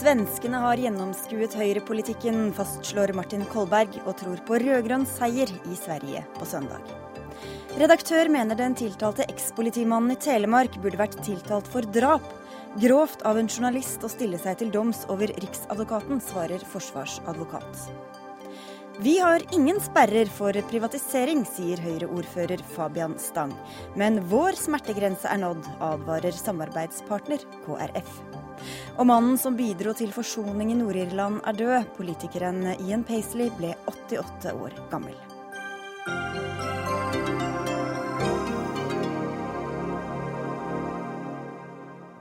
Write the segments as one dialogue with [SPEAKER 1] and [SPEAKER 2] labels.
[SPEAKER 1] Svenskene har gjennomskuet høyrepolitikken, fastslår Martin Kolberg, og tror på rød-grønn seier i Sverige på søndag. Redaktør mener den tiltalte ekspolitimannen i Telemark burde vært tiltalt for drap. Grovt av en journalist å stille seg til doms over Riksadvokaten, svarer forsvarsadvokat. Vi har ingen sperrer for privatisering, sier Høyre-ordfører Fabian Stang. Men vår smertegrense er nådd, advarer samarbeidspartner KrF. Og mannen som bidro til forsoning i Nord-Irland er død. Politikeren Ian Paisley ble 88 år gammel.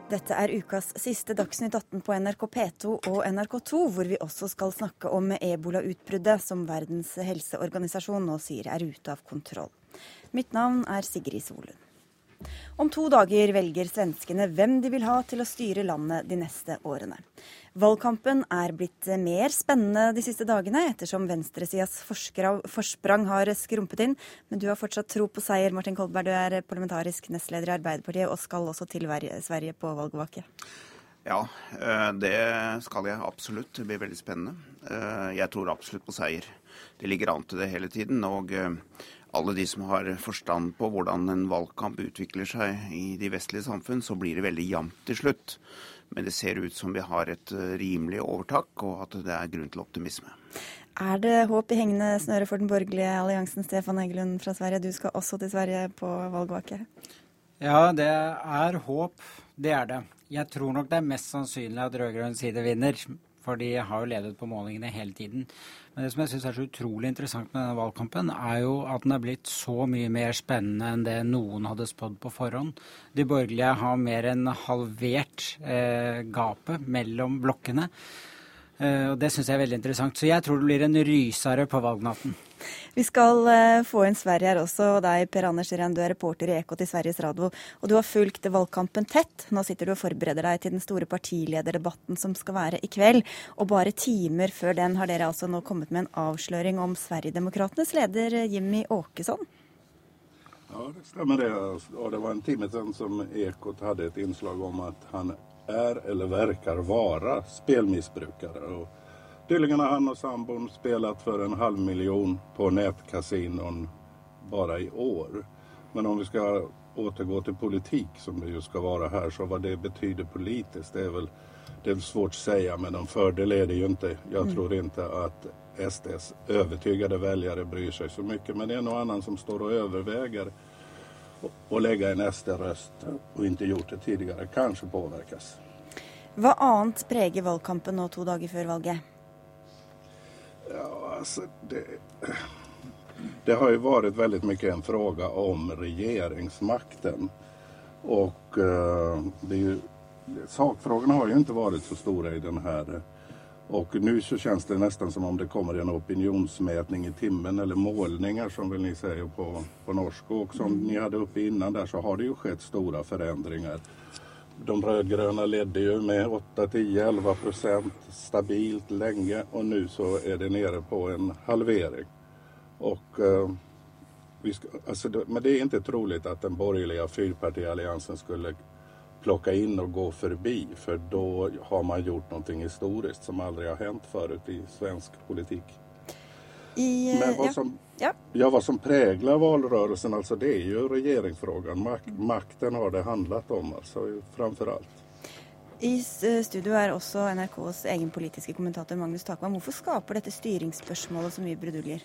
[SPEAKER 1] Dette er ukas siste Dagsnytt 18 på NRK P2 og NRK2, hvor vi også skal snakke om ebolautbruddet som Verdens helseorganisasjon nå sier er ute av kontroll. Mitt navn er Sigrid Solund. Om to dager velger svenskene hvem de vil ha til å styre landet de neste årene. Valgkampen er blitt mer spennende de siste dagene, ettersom venstresidas forsprang har skrumpet inn. Men du har fortsatt tro på seier, Martin Kolberg. Du er parlamentarisk nestleder i Arbeiderpartiet og skal også til Sverige på valgvake.
[SPEAKER 2] Ja, eh, det skal jeg absolutt. Det blir veldig spennende. Eh, jeg tror absolutt på seier. Det ligger an til det hele tiden. og eh, alle de som har forstand på hvordan en valgkamp utvikler seg i de vestlige samfunn, så blir det veldig jevnt til slutt. Men det ser ut som vi har et eh, rimelig overtak, og at det er grunn til optimisme.
[SPEAKER 1] Er det håp i hengende snøre for den borgerlige alliansen, Stefan Egelund fra Sverige? Du skal også til Sverige på valgvake?
[SPEAKER 3] Ja, det er håp. Det er det. Jeg tror nok det er mest sannsynlig at rød-grønn side vinner. For de har jo ledet på målingene hele tiden. Men det som jeg syns er så utrolig interessant med denne valgkampen, er jo at den er blitt så mye mer spennende enn det noen hadde spådd på forhånd. De borgerlige har mer enn halvert eh, gapet mellom blokkene. Eh, og Det syns jeg er veldig interessant. Så jeg tror det blir en rysare på valgnatten.
[SPEAKER 1] Vi skal uh, få inn Sverige her også, og deg Per Anders Iren, du er reporter i Ekot i Sveriges Radio. Og du har fulgt valgkampen tett. Nå sitter du og forbereder deg til den store partilederdebatten som skal være i kveld. Og bare timer før den har dere altså nå kommet med en avsløring om Sverigedemokratenes leder Jimmy Åkesson.
[SPEAKER 4] Ja, det stemmer det. Og det var en time siden som Ekot hadde et innslag om at han er eller verkar være spelmissbrukare. Och Tydligen har han og sambon spelat for en halv miljon på nätkasinon bare i år. Men om vi skal återgå til politik som det ju skal være her, så vad det betyder politisk, det er vel det är svårt å si, men en fördel er det jo ikke. Jeg mm. tror ikke at SDs övertygade väljare bryr seg så mye, men det er noe annet som står og överväger å legge en SD-røst og ikke gjort det tidligere, kanskje påvirkes.
[SPEAKER 1] Hva annet preger valgkampen nå to dager før valget?
[SPEAKER 4] Ja, altså det, det har jo vært veldig mye en fråga om regjeringsmakten. Og uh, det er jo, sakfrågorna har jo ikke vært så store i denne här. Och nu så känns det nästan som om det kommer en opinionsmätning i timmen eller målningar som väl ni säger på, på norsk. Och som mm. ni hade uppe innan där så har det ju skett stora förändringar. De rød-grønne ledde jo med 8, 10, 11 procent stabilt lenge, og nå så er det nere på en halvering. Och, uh, ska, alltså, men det er ikke troligt at den borgerlige fyrpartialliansen skulle plocka inn og gå forbi, for da har man gjort noe historisk som aldri har hänt förut i svensk politikk.
[SPEAKER 1] I,
[SPEAKER 4] Men hva som, ja. Ja, vad som präglar valrörelsen, alltså det är ju regeringsfrågan. Mak makten har det handlat om, alltså framför allt.
[SPEAKER 1] I studio er også NRKs egen politiske kommentator Magnus Takvam. Hvorfor skaper dette styringsspørsmålet så mye bruduljer?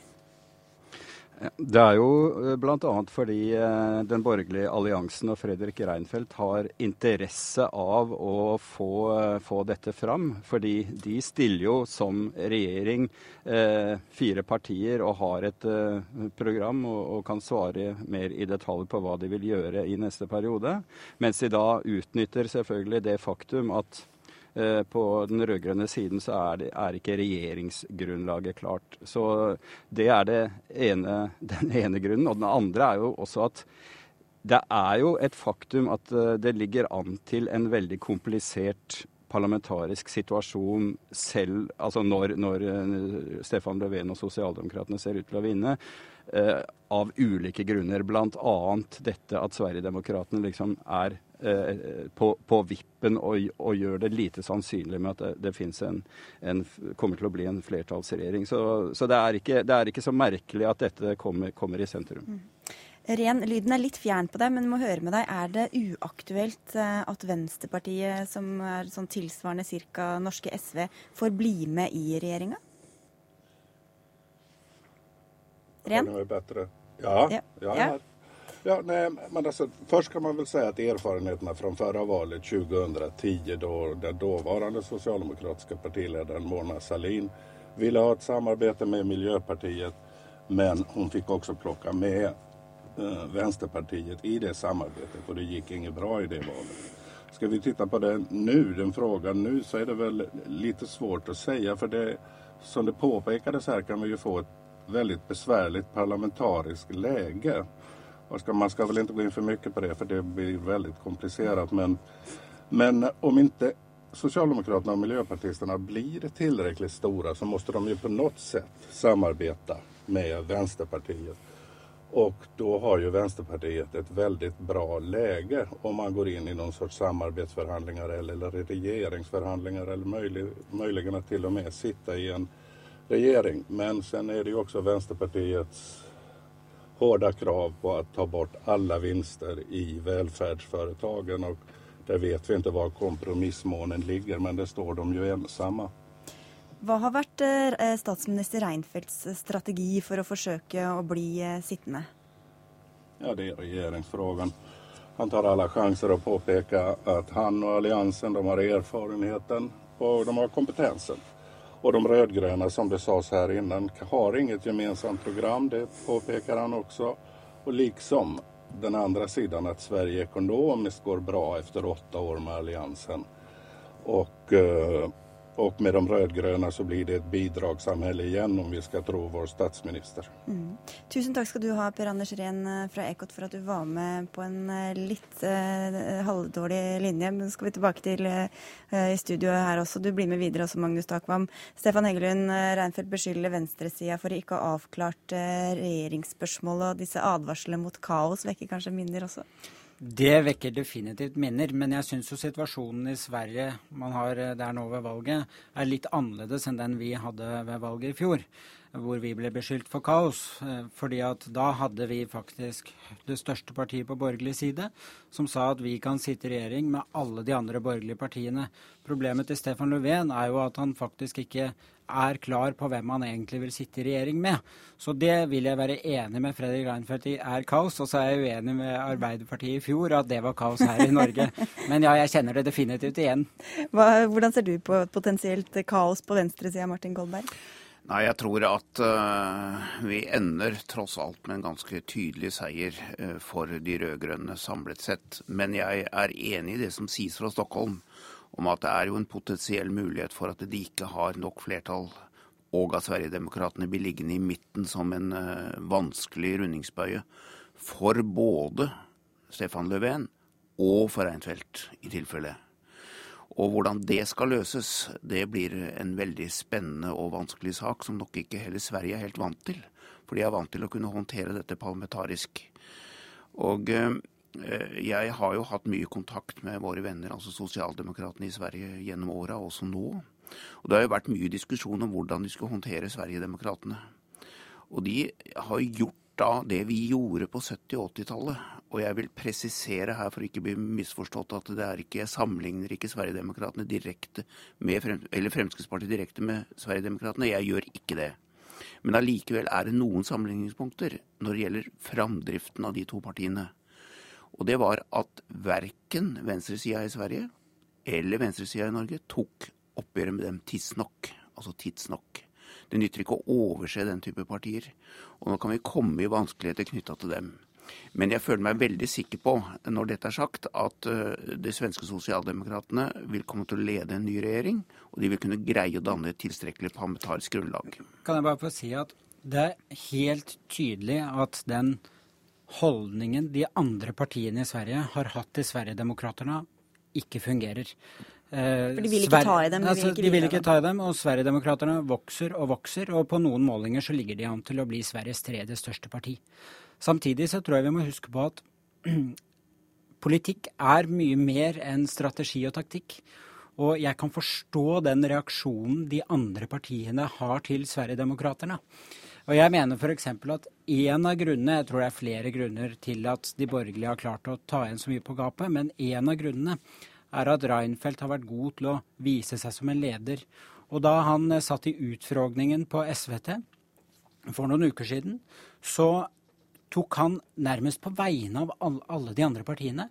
[SPEAKER 5] Det er jo eh, bl.a. fordi eh, den borgerlige alliansen og Fredrik Reinfeldt har interesse av å få, eh, få, dette fram. Fordi de stiller jo som regjering eh, fire partier og har et eh, program og, og, kan svare mer i detalj på hva de vil gjøre i neste periode. Mens de da utnytter selvfølgelig det faktum at på den rød-grønne siden så er, det, er, ikke regjeringsgrunnlaget klart. Så det er det ene, den ene grunnen. Og den andre er jo også at det er jo et faktum at eh, det ligger an til en veldig komplisert parlamentarisk situasjon selv, altså når, når eh, Stefan Löfven og sosialdemokratene ser ut til å vinne. eh, av ulike grunner. Bl.a. dette at Sverigedemokraterna liksom er eh, på, på, vippen og, og, gjør det lite sannsynlig med at det, det en, en, kommer til å bli en flertallsregjering. Så, så det, er ikke, det, er ikke, så merkelig at dette kommer, kommer i sentrum. Mm.
[SPEAKER 1] Ren, lyden er litt fjern på deg, men må høre med deg. Er det uaktuelt eh, at Venstrepartiet, som er sånn tilsvarende ca. norske SV, får bli med i regjeringa?
[SPEAKER 4] Ren? Ja. ja. ja. Ja. Nej, men alltså, först kan man väl säga att erfarenheterna från förra valet 2010 då den dåvarande socialdemokratiska partiledaren Mona Sahlin ville ha ett samarbete med Miljöpartiet men hon fick också plocka med eh, Vänsterpartiet i det samarbetet och det gick inget bra i det valet. Ska vi titta på det nu, den frågan nu, så är det väl lite svårt att säga för det som det påpekades här kan vi ju få ett väldigt besvärligt parlamentariskt läge. Ska, man ska väl inte gå in för mycket på det för det blir väldigt komplicerat men, men om inte Socialdemokraterna och Miljöpartisterna blir tillräckligt stora så måste de ju på något sätt samarbeta med Vänsterpartiet. Och då har ju Vänsterpartiet ett väldigt bra läge om man går in i någon sorts samarbetsförhandlingar eller regeringsförhandlingar eller möjlig, möjligen att till och med sitta i en regering. Men sen är det ju också Vänsterpartiets hårda krav på att ta bort alla vinster i välfärdsföretagen och där vet vi inte var kompromissmånen ligger men det står de ju ensamma.
[SPEAKER 1] Hva har vært eh, statsminister Reinfeldts strategi for å forsøke å bli eh, sittende?
[SPEAKER 4] Ja, det er regjeringsspørsmålet. Han tar alle sjanser å påpeke at han og alliansen de har erfarenheten og de har kompetensen. Og de rød-grønne, som det sades her innan, har inget gemensamt program. Det påpeker han også. Og liksom den andre siden at Sverige ekonomiskt går bra efter åtte år med alliansen. Och uh, Og med de rød-grønne så blir det et bidragssamhälle igjen, om vi skal tro vår statsminister.
[SPEAKER 1] Mm. Tusen takk skal du ha, Per Anders Rehn eh, fra Ekot, for at du var med på en eh, litt eh, halvdårlig linje. Men skal vi tilbake til eh, i studio her også. Du blir med videre også, Magnus Takvam. Stefan Heggelund, Reinfeldt beskylder venstresida for å ikke ha avklart eh, regjeringsspørsmålet, og disse advarslene mot kaos vekker kanskje minner også?
[SPEAKER 3] Det vekker definitivt minner, men jeg syns jo situasjonen i Sverige man har eh, der nå ved valget, er litt annerledes enn den vi hadde ved valget i fjor, hvor vi ble beskyldt for kaos. Eh, fordi at da hadde vi faktisk det største partiet på borgerlig side, som sa at vi kan sitte i regjering med alle de andre borgerlige partiene. Problemet til Stefan Löfven er jo at han faktisk ikke er klar på hvem han egentlig vil sitte i regjering med. Så det vil jeg være enig med Fredrik Reinfeldt i er kaos. Og så er jeg uenig med Arbeiderpartiet i fjor at det var kaos her i Norge. Men ja, jeg kjenner det definitivt igjen.
[SPEAKER 1] Hva, hvordan ser du på et potensielt kaos på venstresida, Martin Kolberg?
[SPEAKER 2] Nei, jeg tror at uh, vi ender tross alt med en ganske tydelig seier uh, for de rød-grønne samlet sett. Men jeg er enig i det som sies fra Stockholm om at det er jo en potensiell mulighet for at de ikke har nok flertall, og at Sverigedemokraterna blir liggende i midten som en uh, vanskelig rundingsbøye for både Stefan Löfven og for Reinfeldt, i tilfelle. Og hvordan det skal løses, det blir en veldig spennende og vanskelig sak, som nok ikke heller Sverige er helt vant til. For de er vant til å kunne håndtere dette parlamentarisk. Og Eh, jeg har jo hatt mye kontakt med våre venner, altså sosialdemokratene i Sverige, gjennom åra, også nå. Og det har jo vært mye diskusjon om hvordan de skal håndtere Sverigedemokratene. Og de har gjort da det vi gjorde på 70- og 80-tallet. Og jeg vil presisere her, for ikke å bli misforstått, at det er ikke, jeg sammenligner ikke Sverigedemokraterna direkte med eller Fremskrittspartiet direkte med Sverigedemokraterna. Jeg gjør ikke det. Men allikevel er det noen sammenligningspunkter når det gjelder framdriften av de to partiene. Og det var at verken venstresida i Sverige eller venstresida i Norge tok oppgjøret med dem tidsnok. Altså tidsnok. Det nytter ikke å overse den type partier. Og nå kan vi komme i vanskeligheter knytta til dem. Men jeg føler meg veldig sikker på, når dette er sagt, at uh, de svenske sosialdemokratene vil komme til å lede en ny regjering, og de vil kunne greie å danne et tilstrekkelig parlamentarisk grunnlag.
[SPEAKER 3] Kan jeg bare få si at det er helt tydelig at den holdningen de andre partiene i Sverige har hatt til Sverigedemokraterna, ikke fungerer. Eh,
[SPEAKER 1] For de vil ikke ta i dem?
[SPEAKER 3] De vil altså, de vil ikke ta i dem, og Sverigedemokraterna vokser og vokser. Og på noen målinger så ligger de an til å bli Sveriges tredje største parti. Samtidig så tror jeg vi må huske på at politikk er mye mer enn strategi og taktikk. Og jeg kan forstå den reaksjonen de andre partiene har til Sverigedemokraterna. Og jeg mener f.eks. at en av grunnene, jeg tror det er flere grunner til at de borgerlige har klart å ta igjen så mye på gapet, men en av grunnene er at Reinfeldt har vært god til å vise seg som en leder. Og da han eh, satt i utfrogningen på SVT for noen uker siden, så tok han nærmest på vegne av alle de andre partiene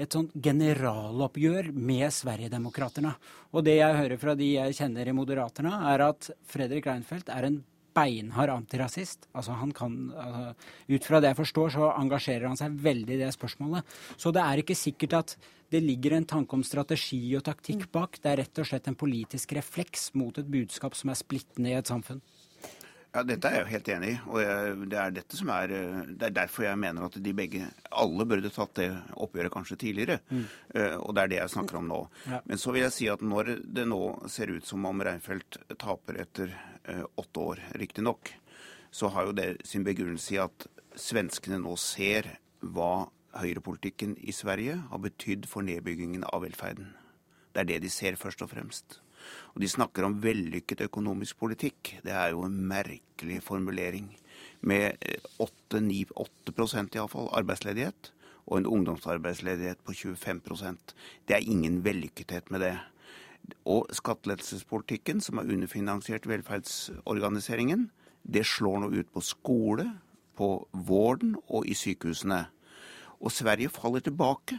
[SPEAKER 3] et sånt generaloppgjør med Sverigedemokraterna. Og det jeg hører fra de jeg kjenner i Moderaterna, er at Fredrik Reinfeldt er en beinhard antirasist. Altså han kan, altså, ut fra det jeg forstår, så engasjerer han seg veldig i det spørsmålet. Så det er ikke sikkert at det ligger en tanke om strategi og taktikk bak. Det er rett og slett en politisk refleks mot et budskap som er splittende i et samfunn.
[SPEAKER 2] Ja, Dette er jeg helt enig i. og Det er dette som er, det er derfor jeg mener at de begge, alle burde tatt det oppgjøret kanskje tidligere. Mm. Uh, og det er det jeg snakker om nå. Ja. Men så vil jeg si at når det nå ser ut som om Reinfeldt taper etter uh, åtte år, riktignok, så har jo det sin begrunnelse i at svenskene nå ser hva høyrepolitikken i Sverige har betydd for nedbyggingen av velferden. Det er det de ser først og fremst. Og de snakker om vellykket økonomisk politikk. Det er jo en merkelig formulering. Med 8-8 iallfall arbeidsledighet, og en ungdomsarbeidsledighet på 25% Det er ingen vellykkethet med det. Og skattelettelsespolitikken, som har underfinansiert velferdsorganiseringen, det slår nå ut på skole, på vården og i sykehusene. Og Sverige faller tilbake.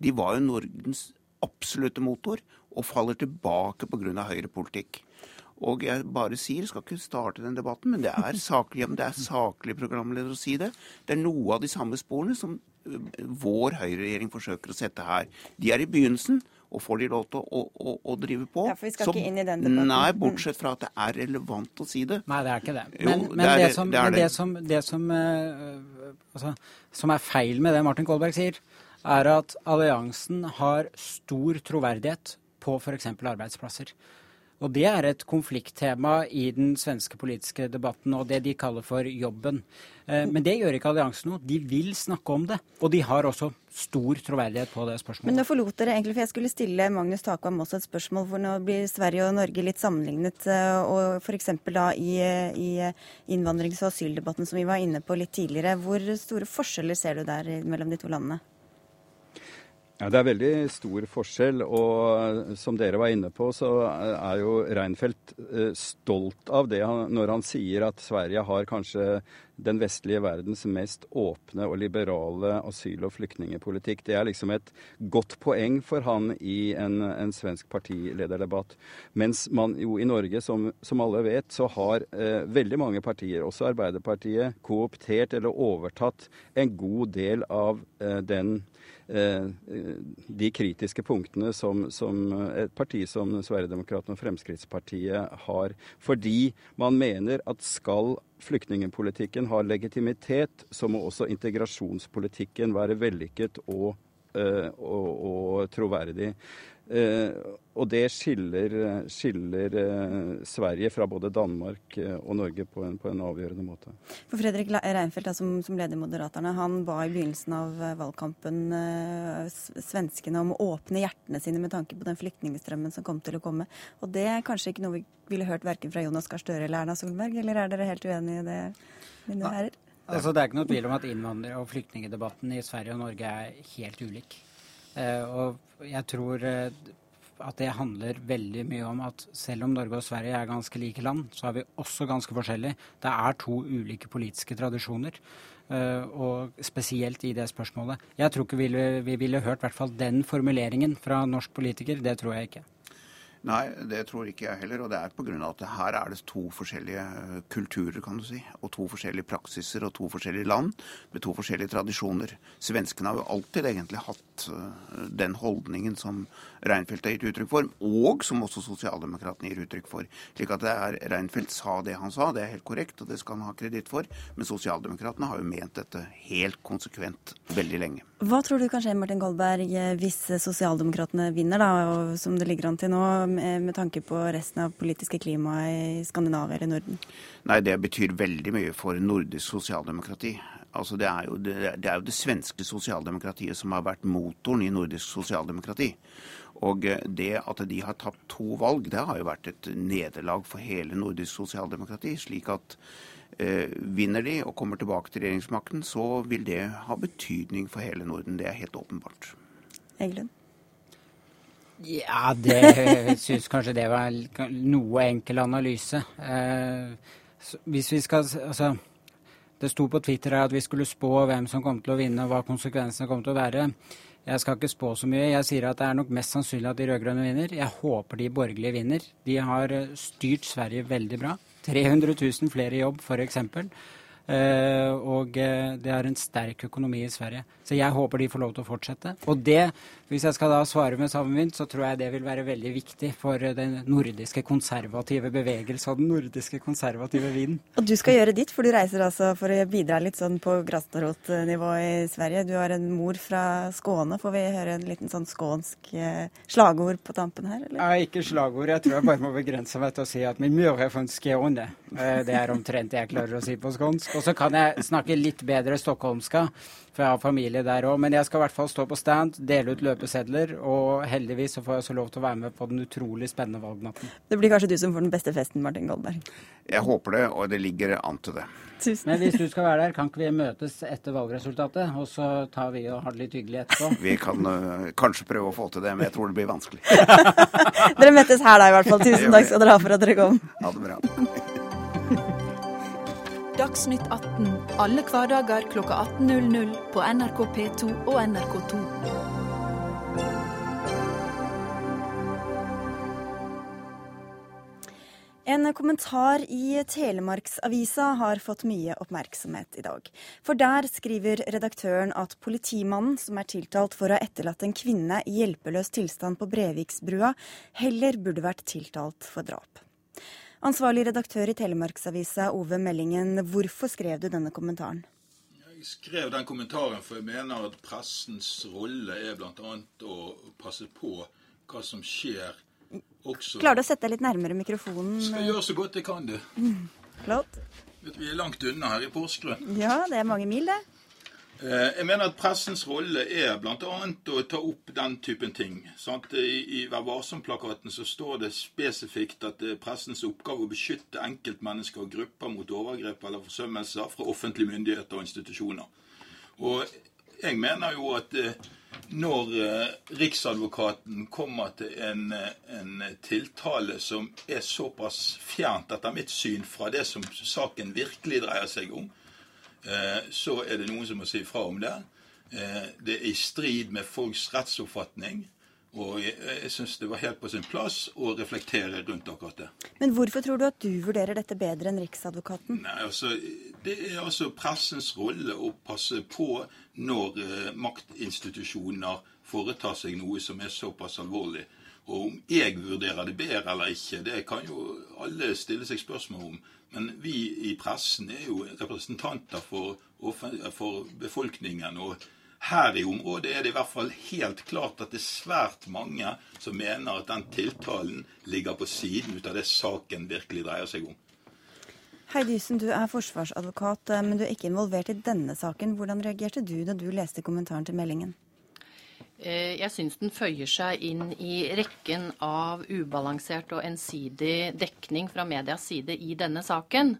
[SPEAKER 2] De var jo Nordens absolutte motor, og faller tilbake pga. høyrepolitikk. Og jeg bare sier, skal ikke starte den debatten, men det er saklig, det er saklig programleder å si det. Det er noe av de samme sporene som vår høyreregjering forsøker å sette her. De er i begynnelsen, og får de lov til å, å, å drive på.
[SPEAKER 1] Ja, for vi skal så, ikke inn i den debatten.
[SPEAKER 2] Nei, bortsett fra at det er relevant å si det.
[SPEAKER 3] Nei, det er ikke det. Men, jo, men det, er, det, som, det, er det. som, det som, uh, altså, som er feil med det Martin Kolberg sier, er at alliansen har stor troverdighet på f.eks. arbeidsplasser. Og Det er et konflikttema i den svenske politiske debatten og det de kaller for jobben. Eh, men det gjør ikke alliansen noe. De vil snakke om det. Og de har også stor troverdighet på det spørsmålet.
[SPEAKER 1] Men nå forlot dere egentlig, for jeg skulle stille Magnus Takvam også et spørsmål, for nå blir Sverige og Norge litt sammenlignet. Eh, og f.eks. da i, i innvandrings- og asyldebatten som vi var inne på litt tidligere. Hvor store forskjeller ser du der mellom de to landene?
[SPEAKER 5] Ja, Det er veldig stor forskjell. Og som dere var inne på, så er jo Reinfeldt eh, stolt av det når han sier at Sverige har kanskje den vestlige verdens mest åpne og liberale asyl- og flyktningepolitikk. Det er liksom et godt poeng for han i en, en svensk partilederdebatt. Mens man jo i Norge, som, som alle vet, så har eh, veldig mange partier, også Arbeiderpartiet, kooptert eller overtatt en god del av eh, den de kritiske punktene som, som et parti som Sverigedemokraterna og Fremskrittspartiet har. Fordi man mener at skal flyktningpolitikken ha legitimitet, så må også integrasjonspolitikken være vellykket og, eh, og, og troverdig. Eh, og det skiller, skiller, Sverige fra både Danmark og Norge på en, på en avgjørende måte.
[SPEAKER 1] For Fredrik Reinfeldt, som, som leder Moderaterna, han ba i begynnelsen av valgkampen svenskene om å åpne hjertene sine med tanke på den flyktningstrømmen som kom til å komme. Og det er kanskje ikke noe vi ville hørt verken fra Jonas Gahr Støre eller Erna Solberg, eller er dere helt uenige i det, mine herrer?
[SPEAKER 3] Altså, det er ikke noe tvil om at innvandrer- og flyktningdebatten i Sverige og Norge er helt ulik. Eh, og jeg tror eh, at det handler veldig mye om at selv om Norge og Sverige er ganske like land, så er vi også ganske forskjellige. Det er to ulike politiske tradisjoner. Eh, og spesielt i det spørsmålet. Jeg tror ikke vi ville, vi ville hørt hvert fall den formuleringen fra norsk politiker. Det tror jeg ikke.
[SPEAKER 2] Nei, det tror ikke jeg heller. Og det er pga. at her er det to forskjellige eh, kulturer, kan du si. Og to forskjellige praksiser og to forskjellige land med to forskjellige tradisjoner. Svenskene har jo alltid egentlig hatt eh, den holdningen som Reinfeldt har gitt uttrykk for, og som også sosialdemokratene gir uttrykk for. Slik at det er, Reinfeldt sa det han sa, det er helt korrekt, og det skal han ha kreditt for. Men sosialdemokratene har jo ment dette helt konsekvent veldig lenge.
[SPEAKER 1] Hva tror du kan skje, Martin Goldberg, hvis sosialdemokratene vinner, da, som det ligger an til nå? med, med tanke på resten av politiske klimaet i Skandinavia eller Norden?
[SPEAKER 2] Nei, det betyr veldig mye for nordisk sosialdemokrati. Altså det, er jo, det, det, er jo det svenske sosialdemokratiet som har vært motoren i nordisk sosialdemokrati. Og eh, det at de har tapt to valg, det har jo vært et nederlag for hele nordisk sosialdemokrati. Slik at eh, vinner de og kommer tilbake til regjeringsmakten, så vil det ha betydning for hele Norden. Det er helt åpenbart.
[SPEAKER 1] Eglund?
[SPEAKER 3] Ja, det syns kanskje det var noe enkel analyse. Eh, hvis vi skal Altså, det sto på Twitter at vi skulle spå hvem som kom til å vinne, og hva konsekvensene kom til å være. Jeg skal ikke spå så mye. Jeg sier at det er nok mest sannsynlig at de rød-grønne vinner. Jeg håper de borgerlige vinner. De har eh, styrt Sverige veldig bra. 300 000 flere i jobb, f.eks. Uh, og uh, det er en sterk økonomi i Sverige. Så jeg håper de får lov til å fortsette. Og det, hvis jeg skal da svare med samme mynt, så tror jeg det vil være veldig viktig for uh, den nordiske konservative bevegelse og den nordiske konservative vinden.
[SPEAKER 1] Og du skal gjøre ditt, for du reiser altså for å bidra litt sånn på grasrotnivå i Sverige. Du har en mor fra Skåne. Får vi høre en liten sånn skånsk slagord på tampen her,
[SPEAKER 3] eller? Ja, ikke slagord. Jeg tror jeg bare må begrense meg til å si at min mor er fra Skåne. det er omtrent det jeg klarer å si på skånsk. Og så kan jeg snakke litt bedre stockholmska, for jeg har familie der òg. Men jeg skal i hvert fall stå på stand, dele ut løpesedler, og heldigvis så får jeg også lov til å være med på den utrolig spennende valgnatten.
[SPEAKER 1] Det blir kanskje du som får den beste festen, Martin Goldberg?
[SPEAKER 2] Jeg håper det, og det ligger an til det.
[SPEAKER 3] Tusen. Men hvis du skal være der, kan ikke vi møtes etter valgresultatet, og så tar vi og har det litt hyggelig etterpå?
[SPEAKER 2] Vi kan uh, kanskje prøve å få til det, men jeg tror det blir vanskelig.
[SPEAKER 1] dere møtes her da, i hvert fall. Tusen takk skal dere ha for at dere kom.
[SPEAKER 2] Ha det bra.
[SPEAKER 6] Dagsnytt 18 alle hverdager kl 18.00 på NRK P2 og NRK2.
[SPEAKER 1] En kommentar i Telemarksavisa har fått mye oppmerksomhet i dag. For der skriver redaktøren at politimannen som er tiltalt for å ha etterlatt en kvinne i hjelpeløs tilstand på Breviksbrua, heller burde vært tiltalt for drap. Ansvarlig redaktør i Telemarksavisa, Ove Meldingen, hvorfor skrev du denne kommentaren?
[SPEAKER 7] Jeg skrev den kommentaren for jeg mener at pressens rolle er bl.a. å passe på hva som skjer også
[SPEAKER 1] Klarer du å sette deg litt nærmere mikrofonen?
[SPEAKER 7] Skal gjøre så godt jeg kan, du.
[SPEAKER 1] Mm, flott.
[SPEAKER 7] Vi er langt unna her i Porsgrunn.
[SPEAKER 1] Ja, det er mange mil, det.
[SPEAKER 7] Eh, jeg mener at pressens rolle er bl.a. å ta opp den typen ting. I, Vær varsom-plakaten så står det spesifikt at det er pressens oppgave å beskytte enkeltmennesker og grupper mot overgrep eller forsømmelser fra offentlige myndigheter og institusjoner. Og jeg mener jo at eh, når eh, Riksadvokaten kommer til en, en tiltale som er såpass fjernt, etter mitt syn, fra det som saken virkelig dreier seg om, så er det noen som må si fra om det. Eh, det er i strid med folks rettsoppfatning. Og jeg, jeg syns det var helt på sin plass å reflektere rundt akkurat det.
[SPEAKER 1] Men hvorfor tror du at du vurderer dette bedre enn Riksadvokaten?
[SPEAKER 7] Nei, altså, Det er altså pressens rolle å passe på når eh, maktinstitusjoner foretar seg noe som er såpass alvorlig. Og om jeg vurderer det bedre eller ikke, det kan jo alle stille seg spørsmål om. Men vi i pressen er jo representanter for, for befolkningen. og her i området er det i hvert fall helt klart at det er svært mange som mener at den tiltalen ligger på siden ut av det saken virkelig dreier seg om.
[SPEAKER 1] Hei Dysen, du er forsvarsadvokat, men du er ikke involvert i denne saken. Hvordan reagerte du da du leste kommentaren til meldingen?
[SPEAKER 8] Eh, jeg syns den føyer seg inn i rekken av ubalansert og ensidig dekning fra medias side i denne saken.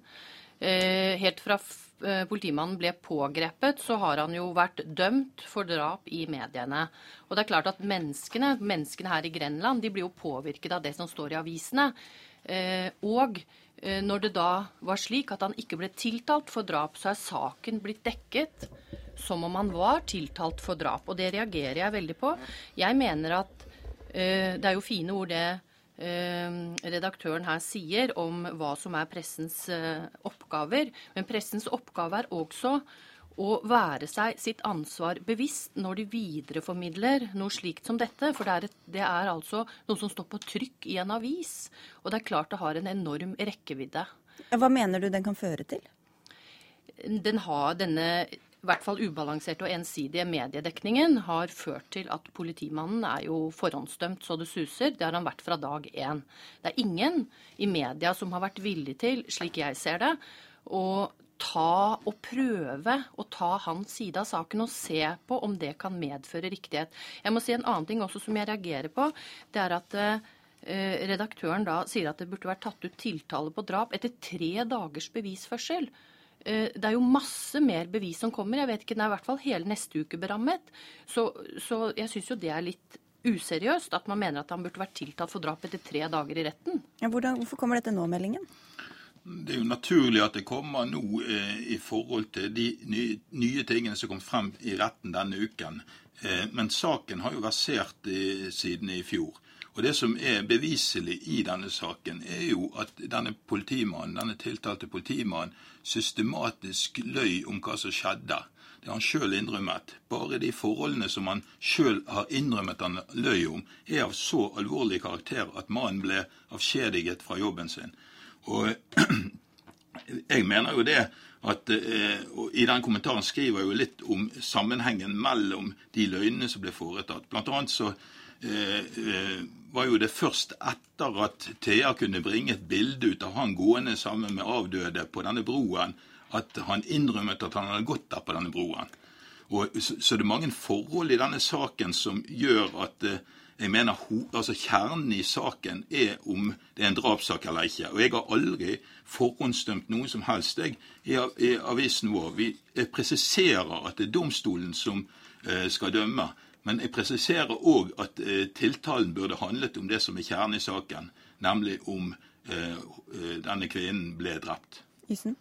[SPEAKER 8] Eh, helt fra eh, politimannen ble pågrepet, så har han jo vært dømt for drap i mediene. Og det er klart at menneskene, menneskene her i Grenland de blir jo påvirket av det som står i avisene. Og når det da var slik at han ikke ble tiltalt for drap, så er saken blitt dekket som om han var tiltalt for drap. Og det reagerer jeg veldig på. Jeg mener at uh, Det er jo fine ord, det redaktøren her sier om hva som er pressens oppgaver. Men pressens oppgave er også å være seg sitt ansvar bevisst når de videreformidler noe slikt som dette. For det er, et, det er, altså noe som står på trykk i en avis. Og det er klart det har en enorm rekkevidde.
[SPEAKER 1] Hva mener du den kan føre til?
[SPEAKER 8] Den har denne i hvert fall ubalanserte og ensidige mediedekningen har ført til at politimannen er jo forhåndsdømt så det suser. Det har han vært fra dag én. Det er ingen i media som har vært villig til, slik jeg ser det, å ta og prøve å ta hans side av saken og se på om det kan medføre riktighet. Jeg må si en annen ting også som jeg reagerer på. Det er at eh, redaktøren da sier at det burde vært tatt ut tiltale på drap etter tre dagers bevisførsel. Eh, det er jo masse mer bevis som kommer. Jeg vet ikke, Den er i hvert fall hele neste uke berammet. Så, så jeg syns jo det er litt useriøst at man mener at han burde vært tiltalt for drap etter tre dager i retten.
[SPEAKER 1] Ja, hvordan, hvorfor kommer dette nå, meldingen?
[SPEAKER 7] Det er jo naturlig at det kommer nå eh, i forhold til de nye, nye, tingene som kom frem i retten denne uken. Eh, men saken har jo versert i, siden i fjor. Og Det som er beviselig i denne saken, er jo at denne politimannen, denne tiltalte politimannen systematisk løy om hva som skjedde. Det har han sjøl innrømmet. Bare de forholdene som han sjøl har innrømmet han løy om, er av så alvorlig karakter at mannen ble avskjediget fra jobben sin. Og jeg mener jo det at eh, og I den kommentaren skriver jeg jo litt om sammenhengen mellom de løgnene som ble foretatt. Blant annet så eh, eh, var jo det først etter at Thea kunne bringe et bilde ut av han gående sammen med avdøde på denne broen, at han innrømmet at han hadde gått der på denne broen. Og, så, så det er mange forhold i denne saken som gjør at eh, jeg mener altså Kjernen i saken er om det er en drapssak eller ikke. Og jeg har aldri forhåndsdømt noe som helst jeg, i avisen vår. Vi presiserer at det er domstolen som eh, skal dømme. Men jeg presiserer òg at eh, tiltalen burde handlet om det som er kjernen i saken, nemlig om eh, eh denne kvinnen ble drept.
[SPEAKER 1] Isen?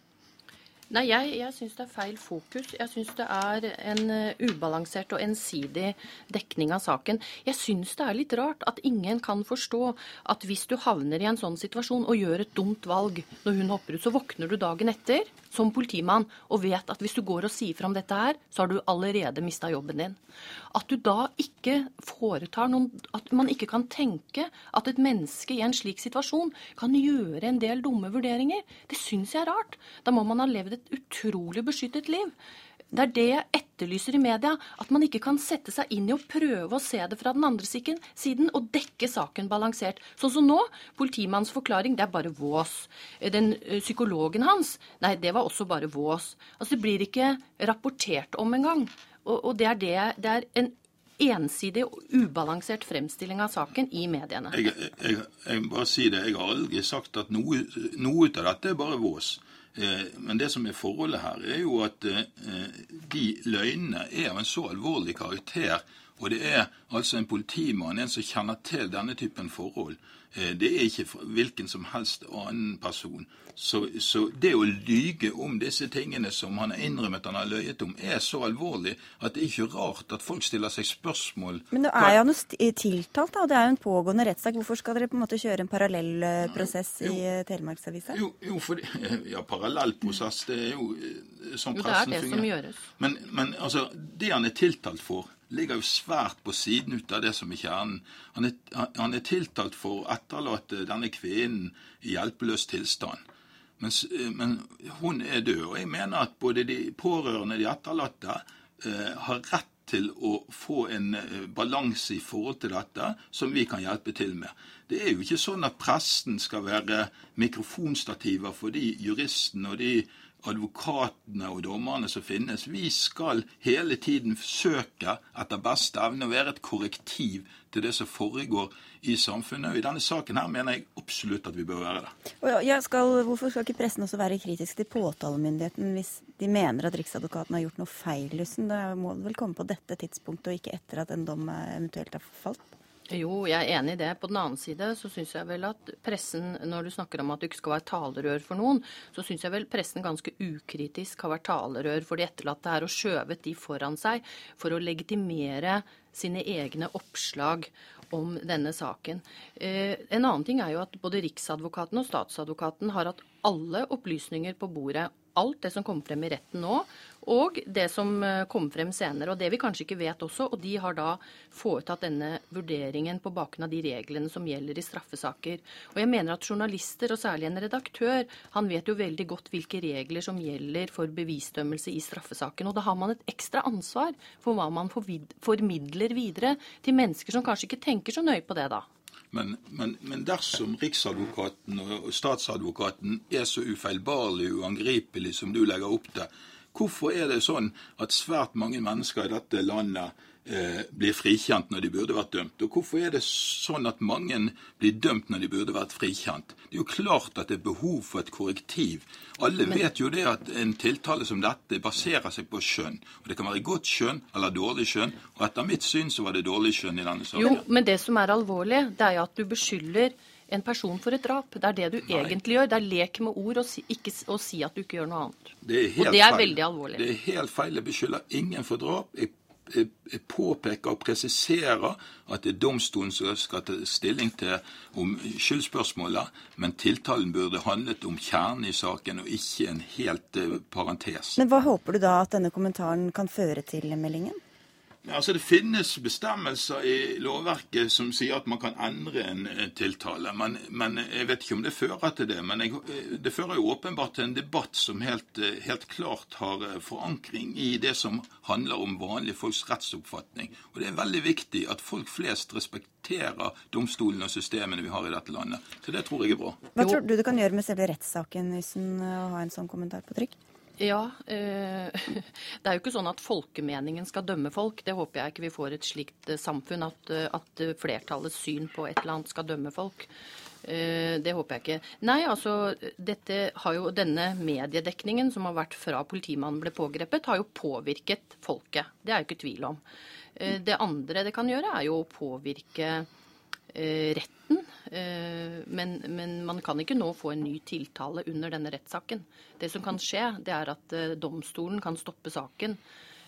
[SPEAKER 8] Nei, jeg, jeg syns det er feil fokus. Jeg syns det er en ubalansert og ensidig dekning av saken. Jeg syns det er litt rart at ingen kan forstå at hvis du havner i en sånn situasjon og gjør et dumt valg når hun hopper ut, så våkner du dagen etter som politimann og vet at hvis du går og sier fra om dette her, så har du allerede mista jobben din. At du da ikke foretar noen At man ikke kan tenke at et menneske i en slik situasjon kan gjøre en del dumme vurderinger, det syns jeg er rart. Da må man ha levd et utrolig beskyttet liv. Det er det jeg etterlyser i media. At man ikke kan sette seg inn i å prøve å se det fra den andre siden og dekke saken balansert. Sånn som nå. Politimannens forklaring, det er bare vås. Den psykologen hans, nei, det var også bare vås. Altså, Det blir ikke rapportert om engang. Og, og det, er det, det er en ensidig og ubalansert fremstilling av saken i mediene.
[SPEAKER 7] Jeg, jeg, jeg, bare si det, jeg har aldri sagt at noe, noe av dette er bare vås. Eh, men det som er forholdet her, er jo at eh, de løgnene er av en så alvorlig karakter. Og det er altså en politimann, en som kjenner til denne typen forhold. Eh, det er ikke hvilken som helst annen person. Så, så, det å lyge om disse tingene som han har innrømmet han har løyet om, er så alvorlig at det er ikke rart at folk stiller seg spørsmål
[SPEAKER 1] Men nå er jo noe tiltalt, da, og det er jo en pågående rettssak. Hvorfor skal dere på en måte kjøre en parallell eh, prosess i eh, Telemarksavisa?
[SPEAKER 7] Jo, jo for, ja, parallell prosess, det er jo sånn
[SPEAKER 8] pressen fungerer. Jo, det er det fungerer. som gjøres.
[SPEAKER 7] Men, men altså, det han er tiltalt for ligger jo svært på siden ut av det som er kjernen. Han er, han er tiltalt for å etterlate denne kvinnen i hjelpeløs tilstand. Men, men, hun er død. Og jeg mener at både de pårørende og de etterlatte eh, har rett til å få en eh, balanse i forhold til dette, som vi kan hjelpe til med. Det er jo ikke sånn at presten skal være mikrofonstativer for de juristene og de advokatene og dommerne som finnes. Vi skal hele tiden forsøke etter beste evne å være et korrektiv til det som foregår i samfunnet. Og I denne saken her mener jeg absolutt at vi bør være det.
[SPEAKER 1] Ja, skal, hvorfor skal ikke pressen også være kritisk til påtalemyndigheten hvis de mener at Riksadvokaten har gjort noe feil? Liksom? Det må vel komme på dette tidspunktet og ikke etter at en dom eventuelt har falt?
[SPEAKER 8] Jo, jeg er enig i det. På den annen side så syns jeg vel at pressen, når du snakker om at du ikke skal være talerør for noen, så syns jeg vel pressen ganske ukritisk har vært talerør for de etterlatte her og skjøvet de foran seg for å legitimere sine egne oppslag om denne saken. Eh, en annen ting er jo at både Riksadvokaten og statsadvokaten har hatt alle opplysninger på bordet alt det som kommer frem i retten nå, og det som kom kommer frem senere. Og det vi kanskje ikke vet også, og de har da foretatt denne vurderingen på bakgrunn av de reglene som gjelder i straffesaker. Og jeg mener at journalister, og særlig en redaktør, han vet jo veldig godt hvilke regler som gjelder for bevisdømmelse i straffesaken. Og da har man et ekstra ansvar for hva man formidler videre til mennesker som kanskje ikke tenker så nøye på det da.
[SPEAKER 7] Men, men, men, dersom Riksadvokaten og statsadvokaten er så ufeilbarlig og uangripelig som du legger opp til, hvorfor er det sånn at svært mange mennesker i dette landet blir frikjent når de burde vært dømt. Og hvorfor er det sånn at mange blir dømt når de burde vært frikjent? Det er jo klart at det er behov for et korrektiv. Alle men, vet jo det at en tiltale som dette baserer seg på skjønn. Og Det kan være godt skjønn eller dårlig skjønn, og etter mitt syn så var det dårlig skjønn i denne saken.
[SPEAKER 8] Jo, men det som er alvorlig, det er jo at du beskylder en person for et drap. Det er det du Nei. egentlig gjør. Det er lek med ord å si, ikke, å si at du ikke gjør noe annet.
[SPEAKER 7] Det og
[SPEAKER 8] det er feil. veldig alvorlig.
[SPEAKER 7] Det er helt feil. Jeg beskylder ingen for drap. Jeg påpeker og presiserer at det er domstolen som skal ta stilling til om skyldspørsmålet, men tiltalen burde handlet om kjernen i saken, og ikke en helt eh, parentes.
[SPEAKER 1] Men hva håper du da at denne kommentaren kan føre til meldingen?
[SPEAKER 7] Altså Det finnes bestemmelser i lovverket som sier at man kan endre en tiltale. Men, men Jeg vet ikke om det fører til det. Men jeg, det fører jo åpenbart til en debatt som helt, helt, klart har forankring i det som handler om vanlige folks rettsoppfatning. Og det er veldig viktig at folk flest respekterer domstolene og systemene vi har i dette landet. Så det tror jeg er bra.
[SPEAKER 1] Hva tror du du kan gjøre med selve rettssaken, hvis du har en sånn kommentar på trykk?
[SPEAKER 8] Ja. Eh, det er jo ikke sånn at folkemeningen skal dømme folk. Det håper jeg ikke vi får et slikt eh, samfunn, at, eh, at flertallets syn på et eller annet skal dømme folk. Det håper jeg ikke. Nei, altså dette har jo Denne mediedekningen som har vært fra politimannen ble pågrepet, har jo påvirket folket. Det er jo ikke tvil om. Det andre det kan gjøre, er jo å påvirke retten Eh, men, men, man kan ikke nå få en ny tiltale under denne rettssaken. Det som kan skje, det er at eh, domstolen kan stoppe saken.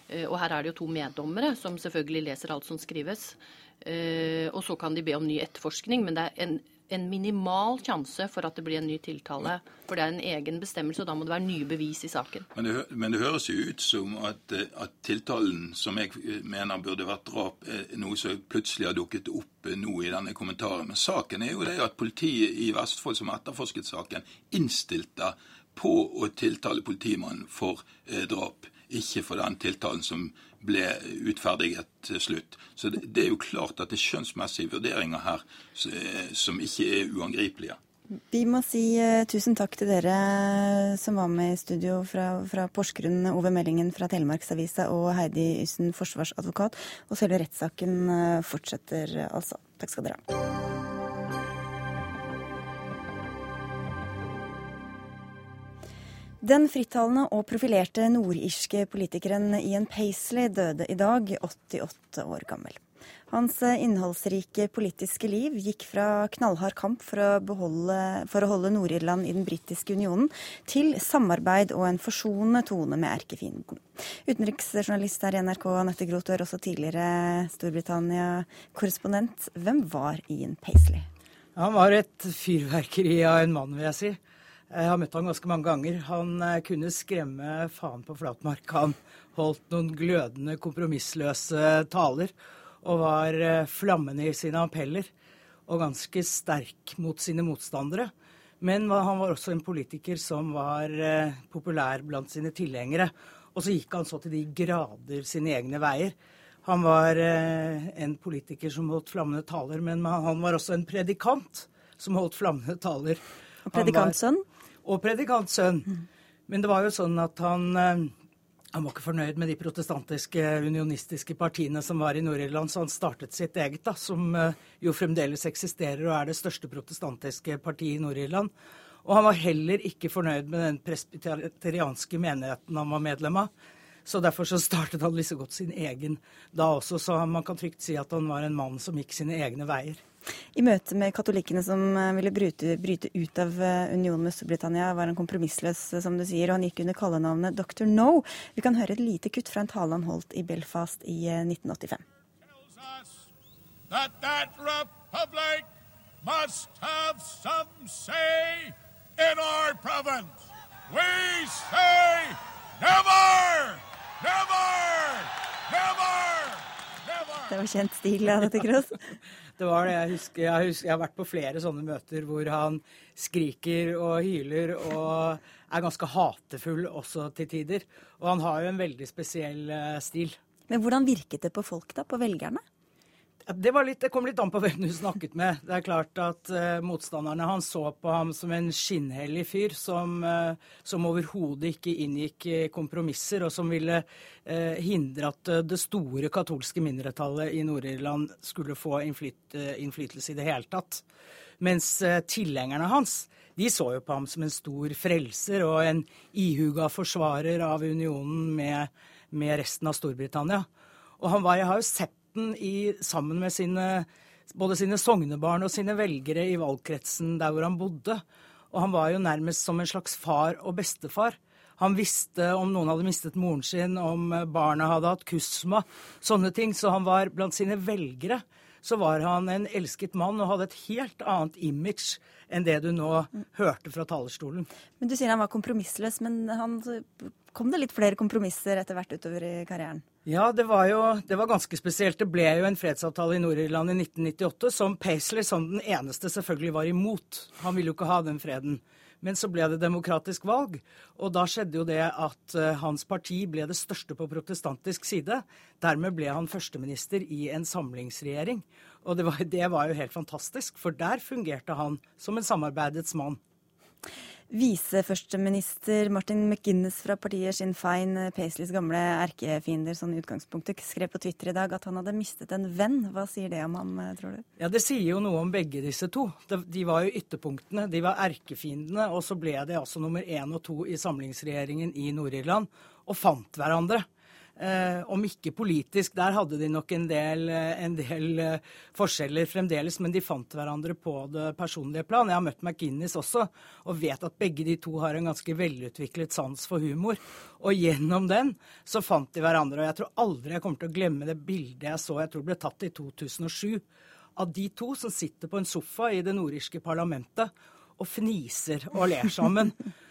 [SPEAKER 8] Eh, og her er det jo to meddommere som selvfølgelig leser alt som skrives. Og så kan de be om ny etterforskning, men det er en en minimal sjanse for at det blir en ny tiltale. For det er en egen bestemmelse, og da må det være nye bevis i saken.
[SPEAKER 7] Men det, men det høres jo ut som at, at, tiltalen, som jeg mener burde vært drap, er noe som plutselig har dukket opp nå i denne kommentaren. Men saken er jo det at politiet i Vestfold, som etterforsket saken, innstilte på å tiltale politimannen for eh, drap, ikke for den tiltalen som ble utferdiget til slutt. Så det, det, er jo klart at det er skjønnsmessige vurderinger her som ikke er uangripelige.
[SPEAKER 1] Vi må si uh, tusen takk til dere som var med i studio fra, fra Porsgrunn, Ove Meldingen fra Telemarksavisa og Heidi Yssen, forsvarsadvokat. Og selve rettssaken fortsetter altså. Takk skal dere ha. Den frittalende og profilerte nordirske politikeren Ian Paisley døde i dag, 88 år gammel. Hans innholdsrike politiske liv gikk fra knallhard kamp for å, beholde, for å holde Nord-Irland i den britiske unionen, til samarbeid og en forsonende tone med erkefienden. Utenriksjournalist her i NRK, Anette Groth, og også tidligere Storbritannia-korrespondent. Hvem var Ian Paisley?
[SPEAKER 9] Han var et fyrverkeri av en mann, vil jeg si. Jeg har møtt han ganske mange ganger. Han eh, kunne skremme faen på flatmark. Han holdt noen glødende, kompromissløse taler og var eh, flammende i sine appeller og ganske sterk mot sine motstandere. Men han var også en politiker som var eh, populær blant sine tilhengere. Og så gikk han så til de grader sine egne veier. Han var en politiker som holdt flammende taler, men han var også en predikant som holdt flammende taler.
[SPEAKER 1] Predikantsønn?
[SPEAKER 9] Og predikantsønn. Men det var jo sånn at han, eh, han var ikke fornøyd med de protestantiske, unionistiske partiene som var i Nord-Irland, så han startet sitt eget, da, som eh, jo fremdeles eksisterer og er det største protestantiske partiet i Nord-Irland. Og han var heller ikke fornøyd med den presbyterianske menigheten han var medlem av. Så derfor så startet han liksom godt sin egen da også, så man kan trygt si at han var en mann som gikk sine egne veier.
[SPEAKER 1] I møte med katolikkene som eh, ville bryte, bryte, ut av eh, unionen med Storbritannia, var han kompromissløs, eh, som du sier, og han gikk under kallenavnet Dr. No. Vi kan høre et lite kutt fra en tale han holdt i Belfast i 1985. That that republic must have some say in our province. We say never, never, never, never. Det var kjent stil av dette, Kross.
[SPEAKER 9] Det var det. Jeg husker, jeg husker, jeg har vært på flere sånne møter hvor han skriker og hyler og er ganske hatefull også til tider. Og han har jo en veldig spesiell eh, stil.
[SPEAKER 1] Men hvordan virket det på folk, da? På velgerne?
[SPEAKER 9] Det, litt, det, kom litt an på hvem du snakket med. Det er klart at uh, Motstanderne han så på ham som en skinnhellig fyr som, uh, som overhodet ikke inngikk kompromisser, og som ville uh, hindre at det store katolske mindretallet i Nord-Irland skulle få innflyt, innflytelse i det hele tatt. Mens tilhengerne hans de så jo på ham som en stor frelser og en ihuga forsvarer av unionen med, med resten av Storbritannia. Og han var, jeg har jo sett debatten i, sammen med sine, både sine sognebarn og sine velgere i valgkretsen der hvor han bodde. Og han var jo nærmest som en slags far og bestefar. Han visste om noen hadde mistet moren sin, om barna hadde hatt kusma, sånne ting. Så han var blant sine velgere så var han en elsket mann og hadde et helt annet image enn det du nå hørte fra talerstolen.
[SPEAKER 1] Men Du sier han var kompromissløs, men han, kom det litt flere kompromisser etter hvert utover i karrieren?
[SPEAKER 9] Ja, det var jo det var ganske spesielt. Det ble jo en fredsavtale i Nord-Irland i 1998 som Paisley som den eneste selvfølgelig var imot. Han ville jo ikke ha den freden. Men så ble det demokratisk valg, og da skjedde jo det at uh, hans parti ble det største på protestantisk side. Dermed ble han førsteminister i en samlingsregjering. Og det var, det var jo helt fantastisk, for der fungerte han som en samarbeidets mann.
[SPEAKER 1] Viseførsteminister Martin McGuinness fra partiet Sinn Fein, Paisleys gamle erkefiender, sånn i utgangspunktet, skrev på Twitter i dag at han hadde mistet en venn. Hva sier det om ham, tror du?
[SPEAKER 9] Ja, Det sier jo noe om begge disse to. De var jo ytterpunktene. De var erkefiendene, og så ble de altså nummer én og to i samlingsregjeringen i Nord-Irland, og fant hverandre. Eh, om ikke politisk, der hadde de nok en del, eh, en del eh, forskjeller fremdeles, men de fant hverandre på det personlige plan. Jeg har møtt McGinnis også, og vet at begge de to har en ganske velutviklet sans for humor. Og gjennom den så fant de hverandre. Og jeg tror aldri jeg kommer til å glemme det bildet jeg så, jeg tror ble tatt i 2007, av de to som sitter på en sofa i det nordirske parlamentet og fniser og ler sammen.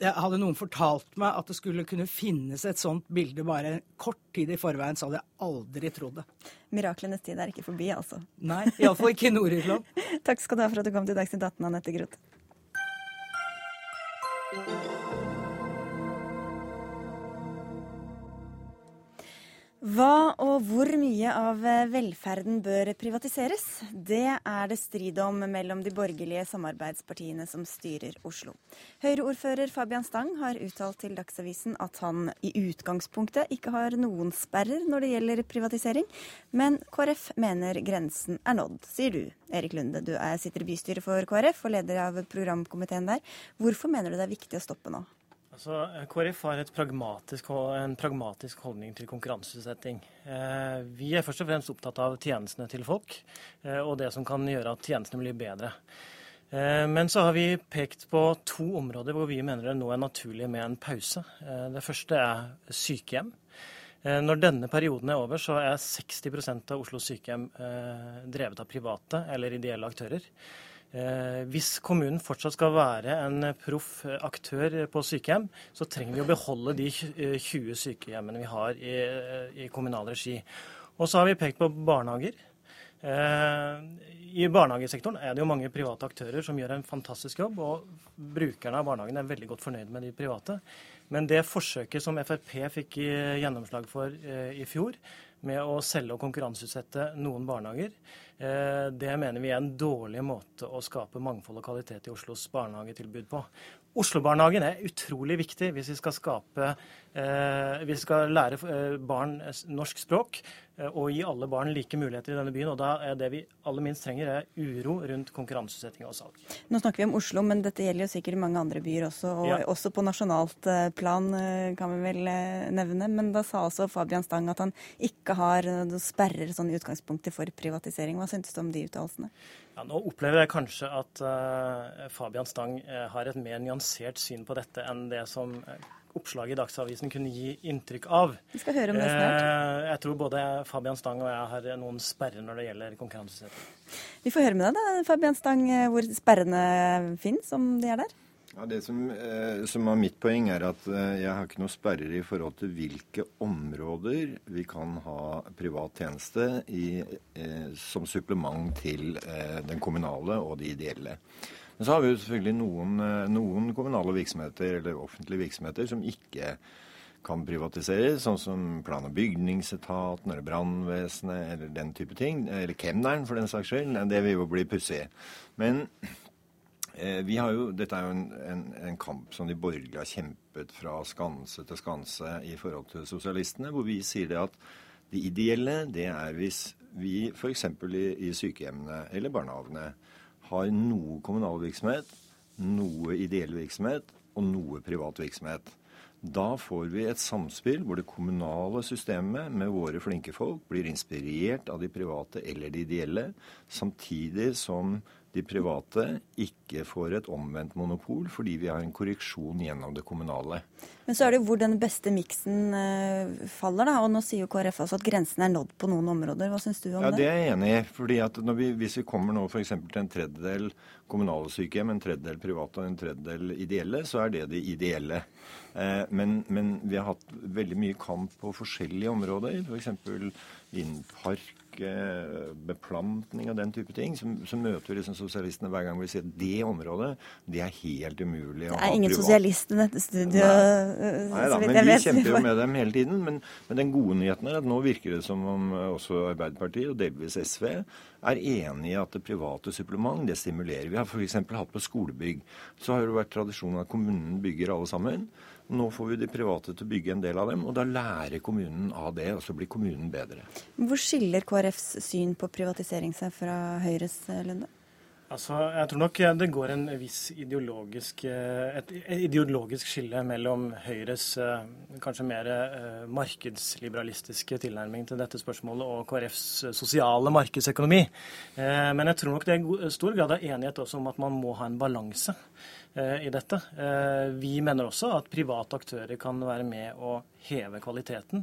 [SPEAKER 9] hadde noen fortalt meg at det skulle kunne finnes et sånt bilde bare kort tid i forveien, så hadde jeg aldri trodd det.
[SPEAKER 1] Miraklenes tid er ikke forbi, altså?
[SPEAKER 9] Nei, iallfall ikke i Nord-Irland.
[SPEAKER 1] Takk skal du ha for at du kom til Dagsnytt 18, Anette Groth. Hva og hvor mye av velferden bør privatiseres? Det er det strid om mellom de borgerlige samarbeidspartiene som styrer Oslo. Høyre-ordfører Fabian Stang har uttalt til Dagsavisen at han i utgangspunktet ikke har noen sperrer når det gjelder privatisering, men KrF mener grensen er nådd, sier du. Erik Lunde, du er, sitter i bystyret for KrF og leder av programkomiteen der. Hvorfor mener du det er viktig å stoppe nå?
[SPEAKER 10] Altså, KrF har pragmatisk, en pragmatisk holdning til konkurranseutsetting. Eh, vi er først og fremst opptatt av tjenestene til folk, eh, og det som kan gjøre at tjenestene blir bedre. Eh, men så har vi pekt på to områder hvor vi mener det nå er naturlig med en pause. Det første er sykehjem. Når denne perioden er over, så er 60% av Oslos sykehjem drevet av private eller ideelle aktører. Eh, hvis kommunen fortsatt skal være en proff aktør på sykehjem, så trenger vi å beholde de 20 eh, sykehjemmene vi har i, i kommunal regi. Og så har vi pekt på barnehager. Eh, I barnehagesektoren er det jo mange private aktører som gjør en fantastisk jobb, og brukerne av barnehagen er veldig godt fornøyd med de private. Men det forsøket som Frp fikk gjennomslag for i fjor, med å selge og konkurranseutsette noen barnehager. Eh, det mener vi er en dårlig måte å skape mangfold og kvalitet i Oslos barnehagetilbud på. Oslo-barnehagen er utrolig viktig hvis vi skal skape eh, Vi skal lære eh, barn norsk språk eh, og gi alle barn like muligheter i denne byen. Og da er det vi aller minst trenger, er uro rundt konkurranseutsetting og salg.
[SPEAKER 1] Nå snakker vi om Oslo, men dette gjelder jo sikkert mange andre byer også. Og ja. også på nasjonalt plan, kan vi vel nevne. Men da sa også Fabian Stang at han ikke har sperrer sånn i utgangspunktet for privatisering. Hva syntes du om de uttalelsene?
[SPEAKER 10] Ja, nå opplever jeg kanskje at uh, Fabian Stang uh, har et mer nyansert syn på dette enn det som uh, oppslaget i Dagsavisen kunne gi inntrykk av.
[SPEAKER 1] Vi skal høre om det snart.
[SPEAKER 10] jeg tror både Fabian Stang og jeg har noen sperrer når det gjelder konkurranseutsetting.
[SPEAKER 1] Vi får høre med deg da, Fabian Stang, hvor sperrene finnes, om de er der.
[SPEAKER 11] Ja, Det som, eh, som er mitt poeng, er at eh, jeg har ikke noe sperrer i forhold til hvilke områder vi kan ha privat tjeneste i, eh, som supplement til eh, den kommunale og de ideelle. Men så har vi jo selvfølgelig noen, eh, noen kommunale virksomheter eller offentlige virksomheter som ikke kan privatiseres, sånn som plan- og bygningsetaten eller brannvesenet eller den type ting. Eller kemneren, for den saks skyld. Det vil jo bli pussig. Men vi har jo, Dette er jo en, en, en, kamp som de borgerlige har kjempet fra skanse til skanse i forhold til sosialistene, hvor vi sier det at det ideelle det er hvis vi f.eks. I, i sykehjemmene eller barnehagene har noe kommunal virksomhet, noe ideell virksomhet og noe privat virksomhet. Da får vi et samspill hvor det kommunale systemet med våre flinke folk blir inspirert av de private eller de ideelle, samtidig som de private ikke får et omvendt monopol fordi vi har en korreksjon gjennom det kommunale.
[SPEAKER 1] Men så er det jo hvor den beste miksen uh, faller, da. Og nå sier jo KrF altså at grensen er nådd på noen områder. Hva syns du om
[SPEAKER 11] ja,
[SPEAKER 1] det?
[SPEAKER 11] Det er jeg enig i. fordi at vi, Hvis vi kommer nå f.eks. til en tredjedel kommunale sykehjem, en tredjedel private og en tredjedel ideelle, så er det det ideelle. Eh, men, men, vi har hatt veldig mye kamp på forskjellige områder. For innen park beplantning og den type ting, så, så møter vi liksom sosialistene hver gang vi sier at det området det er helt umulig
[SPEAKER 1] å ha privat. Det er ingen sosialist i dette studioet.
[SPEAKER 11] Nei, eh, Nei da, men vi kjemper jo med dem hele tiden. Men, men, den gode nyheten er at nå virker det som om også Arbeiderpartiet og delvis SV er enig i at det private supplement det stimulerer. Vi har f.eks. hatt på skolebygg. Så har det vært tradisjonen at kommunen bygger alle sammen. Nå får vi de private til å bygge en del av dem, og da lærer kommunen av det, og så blir kommunen bedre.
[SPEAKER 1] Hvor skiller KrFs syn på privatisering seg fra Høyres, Lunde?
[SPEAKER 10] Altså, jeg tror nok det går en viss ideologisk, eh, et ideologisk skille mellom Høyres eh, kanskje mer eh, markedsliberalistiske tilnærming til dette spørsmålet og KrFs sosiale markedsøkonomi. Men jeg tror nok det er stor grad av enighet også om at man må ha en balanse. Eh, i dette. Eh, vi mener også at private aktører kan være med å heve kvaliteten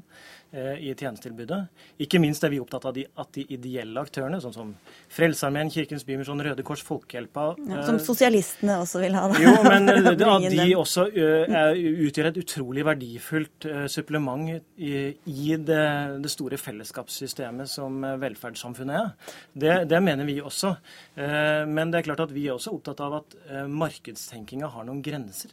[SPEAKER 10] eh, i tjenestetilbudet. Ikke minst er vi opptatt av de, at de ideelle aktørene, sånn som Frelsesarmeen, Kirkens Bymisjon, Røde Kors, Folkehjelpa
[SPEAKER 1] ja, Som sosialistene også vil ha?
[SPEAKER 10] Da. Jo, men at de også utgjør et utrolig verdifullt supplement i, det, det, store fellesskapssystemet som velferdssamfunnet er. Det, det, mener vi også. Men det er klart at vi er også opptatt av at markedsteknologi markedstenkinga har noen grenser.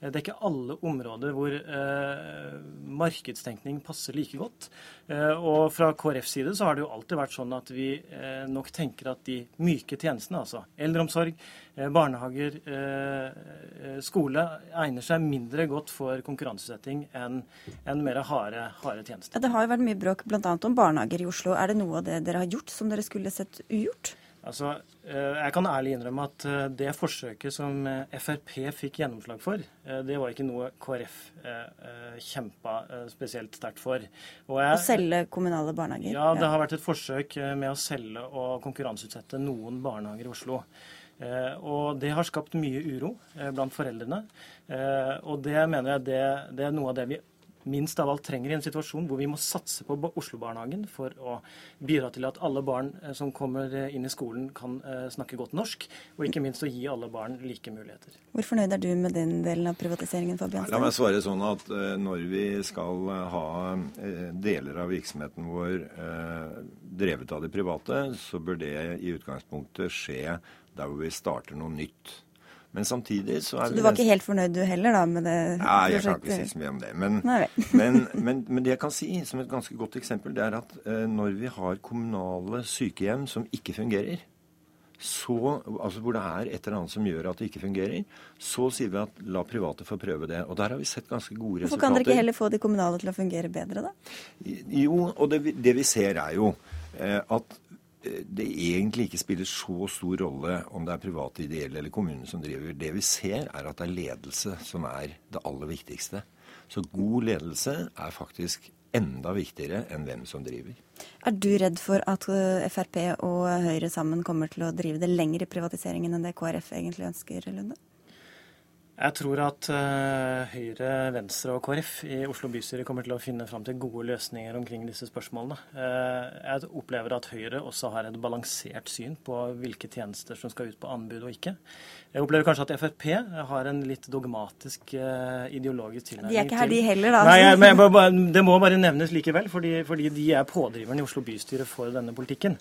[SPEAKER 10] Eh, det er ikke alle områder hvor eh, markedstenkning passer like godt. Eh, og fra KrFs side så har det jo alltid vært sånn at vi eh, nok tenker at de myke tjenestene, altså eldreomsorg, eh, barnehager, eh, skole, egner seg mindre godt for konkurransesetting enn en mer harde, harde tjenester.
[SPEAKER 1] Ja, det har jo vært mye bråk bl.a. om barnehager i Oslo. Er det noe av det dere har gjort som dere skulle sett ugjort?
[SPEAKER 10] Altså, Eh, jeg kan ærlig innrømme at eh, det forsøket som eh, Frp fikk gjennomslag for, det var ikke noe KrF kjempa spesielt sterkt for. Jeg,
[SPEAKER 1] å selge kommunale barnehager?
[SPEAKER 10] Ja, det har vært et forsøk med å selge og konkurranseutsette noen barnehager i Oslo. Og det har skapt mye uro blant foreldrene. Og det mener jeg det, det er noe av det vi minst av alt trenger i en situasjon hvor vi må satse på Oslo-barnehagen for å bidra til at alle barn eh, som kommer eh, inn i skolen, kan eh, snakke godt norsk, og ikke minst å gi alle barn like muligheter.
[SPEAKER 1] Hvor fornøyd er du med den delen av privatiseringen, Fabian?
[SPEAKER 11] La meg svare sånn at når vi skal ha deler av virksomheten vår drevet av de private, så bør det i utgangspunktet skje der hvor vi starter noe nytt. Men samtidig så er
[SPEAKER 1] Så du var ikke helt fornøyd du heller da med det?
[SPEAKER 11] Nei, jeg kan ikke si så mye om det. Men, men, men, men, det jeg kan si som et ganske godt eksempel, det er at eh, når vi har kommunale sykehjem som ikke fungerer, så, altså hvor det er et eller annet som gjør at det ikke fungerer, så sier vi at la private få prøve det. Og der har vi sett ganske gode resultater.
[SPEAKER 1] Hvorfor kan dere ikke heller få de kommunale til å fungere bedre, da?
[SPEAKER 11] Jo, og det, det vi ser er jo eh, at det egentlig ikke spiller så stor rolle om det er private, ideelle eller kommunen som driver. Det vi ser, er at det er ledelse som er det aller viktigste. Så god ledelse er faktisk enda viktigere enn hvem som driver.
[SPEAKER 1] Er du redd for at eh, Frp og Høyre sammen kommer til å drive det lenger i privatiseringen enn det KrF egentlig ønsker, Lunde?
[SPEAKER 10] Jeg tror at uh, Høyre, Venstre og KrF i Oslo bystyre kommer til å finne fram til gode løsninger omkring disse spørsmålene. Uh, jeg opplever at Høyre også har et balansert syn på hvilke tjenester som skal ut på anbud og ikke. Jeg opplever kanskje at Frp har en litt dogmatisk uh, ideologisk tilnærming.
[SPEAKER 1] De er ikke her, de heller, da.
[SPEAKER 10] Nei, jeg, men, jeg, Det må bare nevnes likevel, fordi, fordi, de er pådriveren i Oslo bystyre for denne politikken.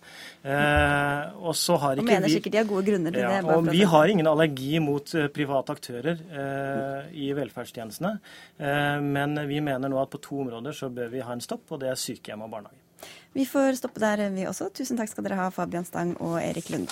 [SPEAKER 10] og så har ikke
[SPEAKER 1] og mener vi, sikkert de har gode grunner til
[SPEAKER 10] ja,
[SPEAKER 1] det.
[SPEAKER 10] Og vi har ingen allergi mot private aktører Eh, i velferdstjenestene. Eh, men vi mener nå at på to områder så bør vi ha en stopp, og det er sykehjem og barnehage.
[SPEAKER 1] Vi får stoppe der, vi også. Tusen takk skal dere ha, Fabian Stang og Erik Lund.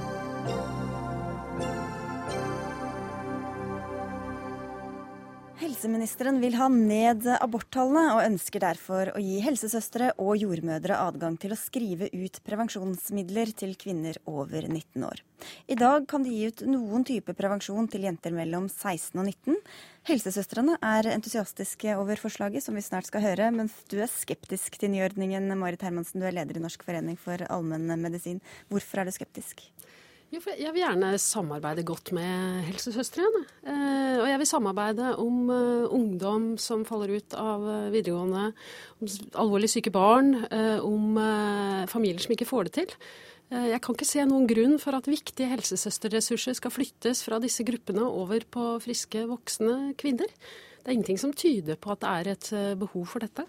[SPEAKER 1] Helseministeren vil ha ned aborttallene, og ønsker derfor å gi helsesøstre og jordmødre adgang til å skrive ut prevensjonsmidler til kvinner over 19 år. I dag kan de gi ut noen type prevensjon til jenter mellom 16 og 19. Helsesøstrene er entusiastiske over forslaget, som vi snart skal høre, men du er skeptisk til nyordningen. Marit Hermansen, du er leder i Norsk forening for allmennmedisin. Hvorfor er du skeptisk?
[SPEAKER 12] Jeg vil gjerne samarbeide godt med helsesøstrene. Eh, og jeg vil samarbeide om eh, ungdom som faller ut av eh, videregående, om alvorlig syke barn, om familier som ikke får det til. Jeg kan ikke se noen grunn for at viktige helsesøsterressurser skal flyttes fra disse gruppene over på friske, voksne kvinner. Det er ingenting som tyder på at det er et behov for dette.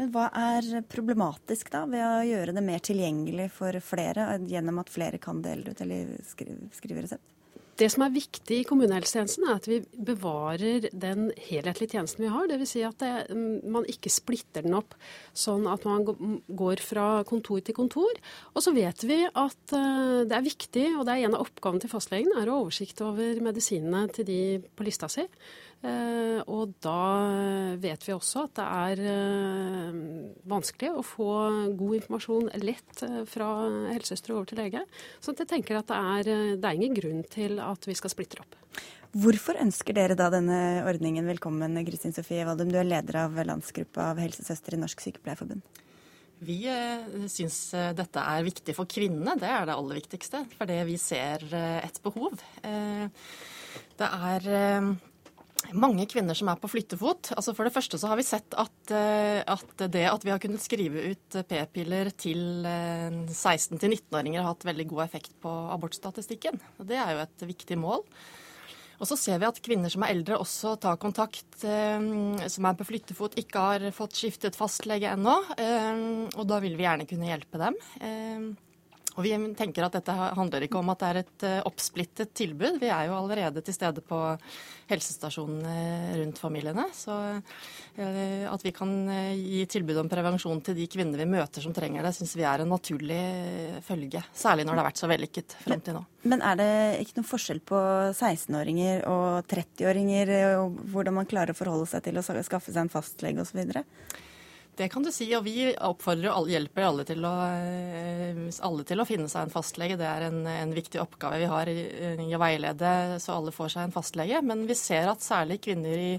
[SPEAKER 1] Men hva er problematisk da ved å gjøre det mer tilgjengelig for flere gjennom at flere kan dele ut eller skrive resept?
[SPEAKER 12] Det som er viktig i kommunehelsetjenesten, er at vi bevarer den helhetlige tjenesten vi har. Dvs. Si at det, man ikke splitter den opp sånn at man går fra kontor til kontor. Og så vet vi at eh, det er viktig, og det er en av oppgavene til fastlegen, er å ha oversikt over medisinene til de på lista si. Eh, og da vet vi også at det er eh, vanskelig å få god informasjon lett eh, fra helsesøster over til lege. Så jeg tenker at det er, det er ingen grunn til at vi skal splitte opp.
[SPEAKER 1] Hvorfor ønsker dere da denne ordningen velkommen, Kristin Sofie Waldum. Du er leder av landsgruppa av helsesøstre i Norsk Sykepleierforbund.
[SPEAKER 13] Vi syns dette er viktig for kvinnene, det er det aller viktigste. Fordi vi ser et behov. Det er mange kvinner som er på flyttefot. Altså For det første så har vi sett at, eh, at det at vi har kunnet skrive ut p-piller til 16-19-åringer har hatt veldig god effekt på abortstatistikken. Det er jo et viktig mål. Og så ser vi at kvinner som er eldre også tar kontakt, eh, som er på flyttefot, ikke har fått skiftet fastlege ennå. Eh, og da vil vi gjerne kunne hjelpe dem. Og vi tenker at dette handler ikke om at det er et eh, oppsplittet tilbud. Vi er jo allerede til stede på helsestasjonene rundt familiene. Så eh, at vi kan eh, gi tilbud om prevensjon til de kvinnene vi møter som trenger det, syns vi er en naturlig følge. Særlig når det har vært så vellykket frem til nå.
[SPEAKER 1] Men er det ikke noen forskjell på 16-åringer og 30-åringer, og hvordan man klarer å forholde seg til å skaffe seg en fastlege osv.?
[SPEAKER 13] Det kan du si, og vi oppfordrer og hjelper alle til, å, eh, alle til å finne seg en fastlege. Det er en, en viktig oppgave vi har i, å veilede så alle får seg en fastlege. Men vi ser at særlig kvinner i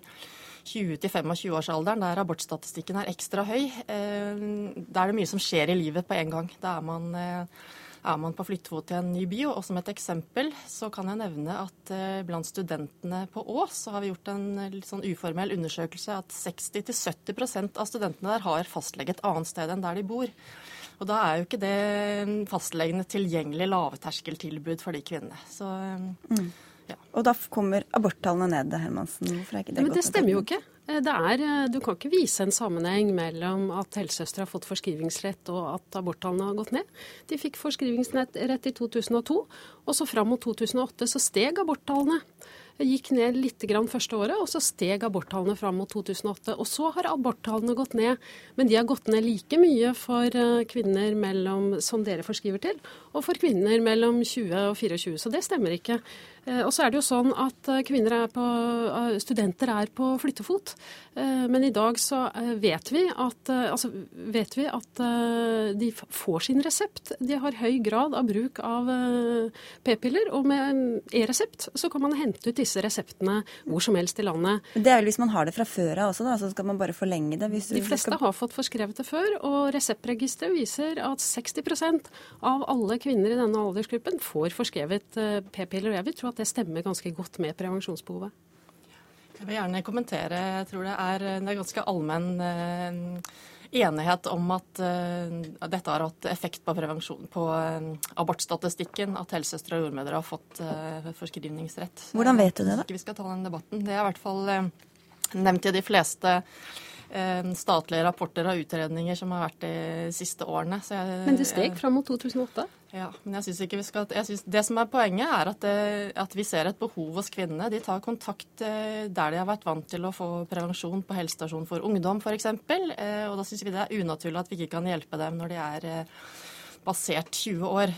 [SPEAKER 13] 20-25-årsalderen, der abortstatistikken er ekstra høy, eh, da er det mye som skjer i livet på en gang. Da er man eh, er man på flyttefot til en ny by. Og som et eksempel så kan jeg nevne at eh, blant studentene på Ås så har vi gjort en eh, litt sånn uformell undersøkelse at 60-70% av studentene der har fastlege et annet sted enn der de bor. Og da er jo ikke det fastlegene tilgjengelig lavterskeltilbud for de kvinnene. Så mm.
[SPEAKER 1] ja. Og da kommer aborttallene ned, Hermansen. Hvorfor er ikke det,
[SPEAKER 12] godt? Men det stemmer jo ikke. Eh, er, eh, du kan ikke vise en sammenheng mellom at helsesøstre har fått forskrivningsrett og at aborttallene har gått ned. De fikk forskrivningsrett i 2002, og så fram mot 2008 så steg aborttallene. gikk ned litt grann første året, og så steg aborttallene fram mot 2008. Og så har aborttallene gått ned, men de har gått ned like mye for eh, kvinner mellom, som dere forskriver til, og for kvinner mellom 20 og 24. Så det stemmer ikke. Eh, og så er det jo sånn at kvinner er på, studenter er på flyttefot. Men i dag så vet vi at, altså vet vi at de får sin resept. De har høy grad av bruk av p-piller, og med e-resept så kan man hente ut disse reseptene hvor som helst i landet.
[SPEAKER 1] Det er vel hvis man har det fra før av også, da, så skal man bare forlenge det?
[SPEAKER 12] de fleste skal... har fått forskrevet det før, og Reseptregisteret viser at 60% av alle kvinner i denne aldersgruppen får forskrevet eh, p-piller. og Jeg vil tro at det stemmer ganske godt med prevensjonsbehovet.
[SPEAKER 13] Jeg vil gjerne kommentere. Jeg tror det er, det er ganske allmenn eh, enighet om at uh, dette har hatt effekt på prevensjon på uh, abortstatistikken, at helsesøstre og jordmødre har fått uh, forskrivningsrett.
[SPEAKER 1] Hvordan vet du det, da?
[SPEAKER 13] Ikke vi skal ta den debatten. Det er i hvert fall nevnt i de fleste statlige rapporter og utredninger som har vært de siste årene.
[SPEAKER 12] Jeg, men det steg fram mot 2008?
[SPEAKER 13] Ja, men jeg synes ikke vi skal... Synes, det som er poenget, er at, det, at, vi ser et behov hos kvinnene. De tar kontakt eh, der de har vært vant til å få prevensjon på helsestasjon for ungdom f.eks. Eh, og da syns vi det er unaturlig at vi ikke kan hjelpe dem når de er eh, basert 20 år.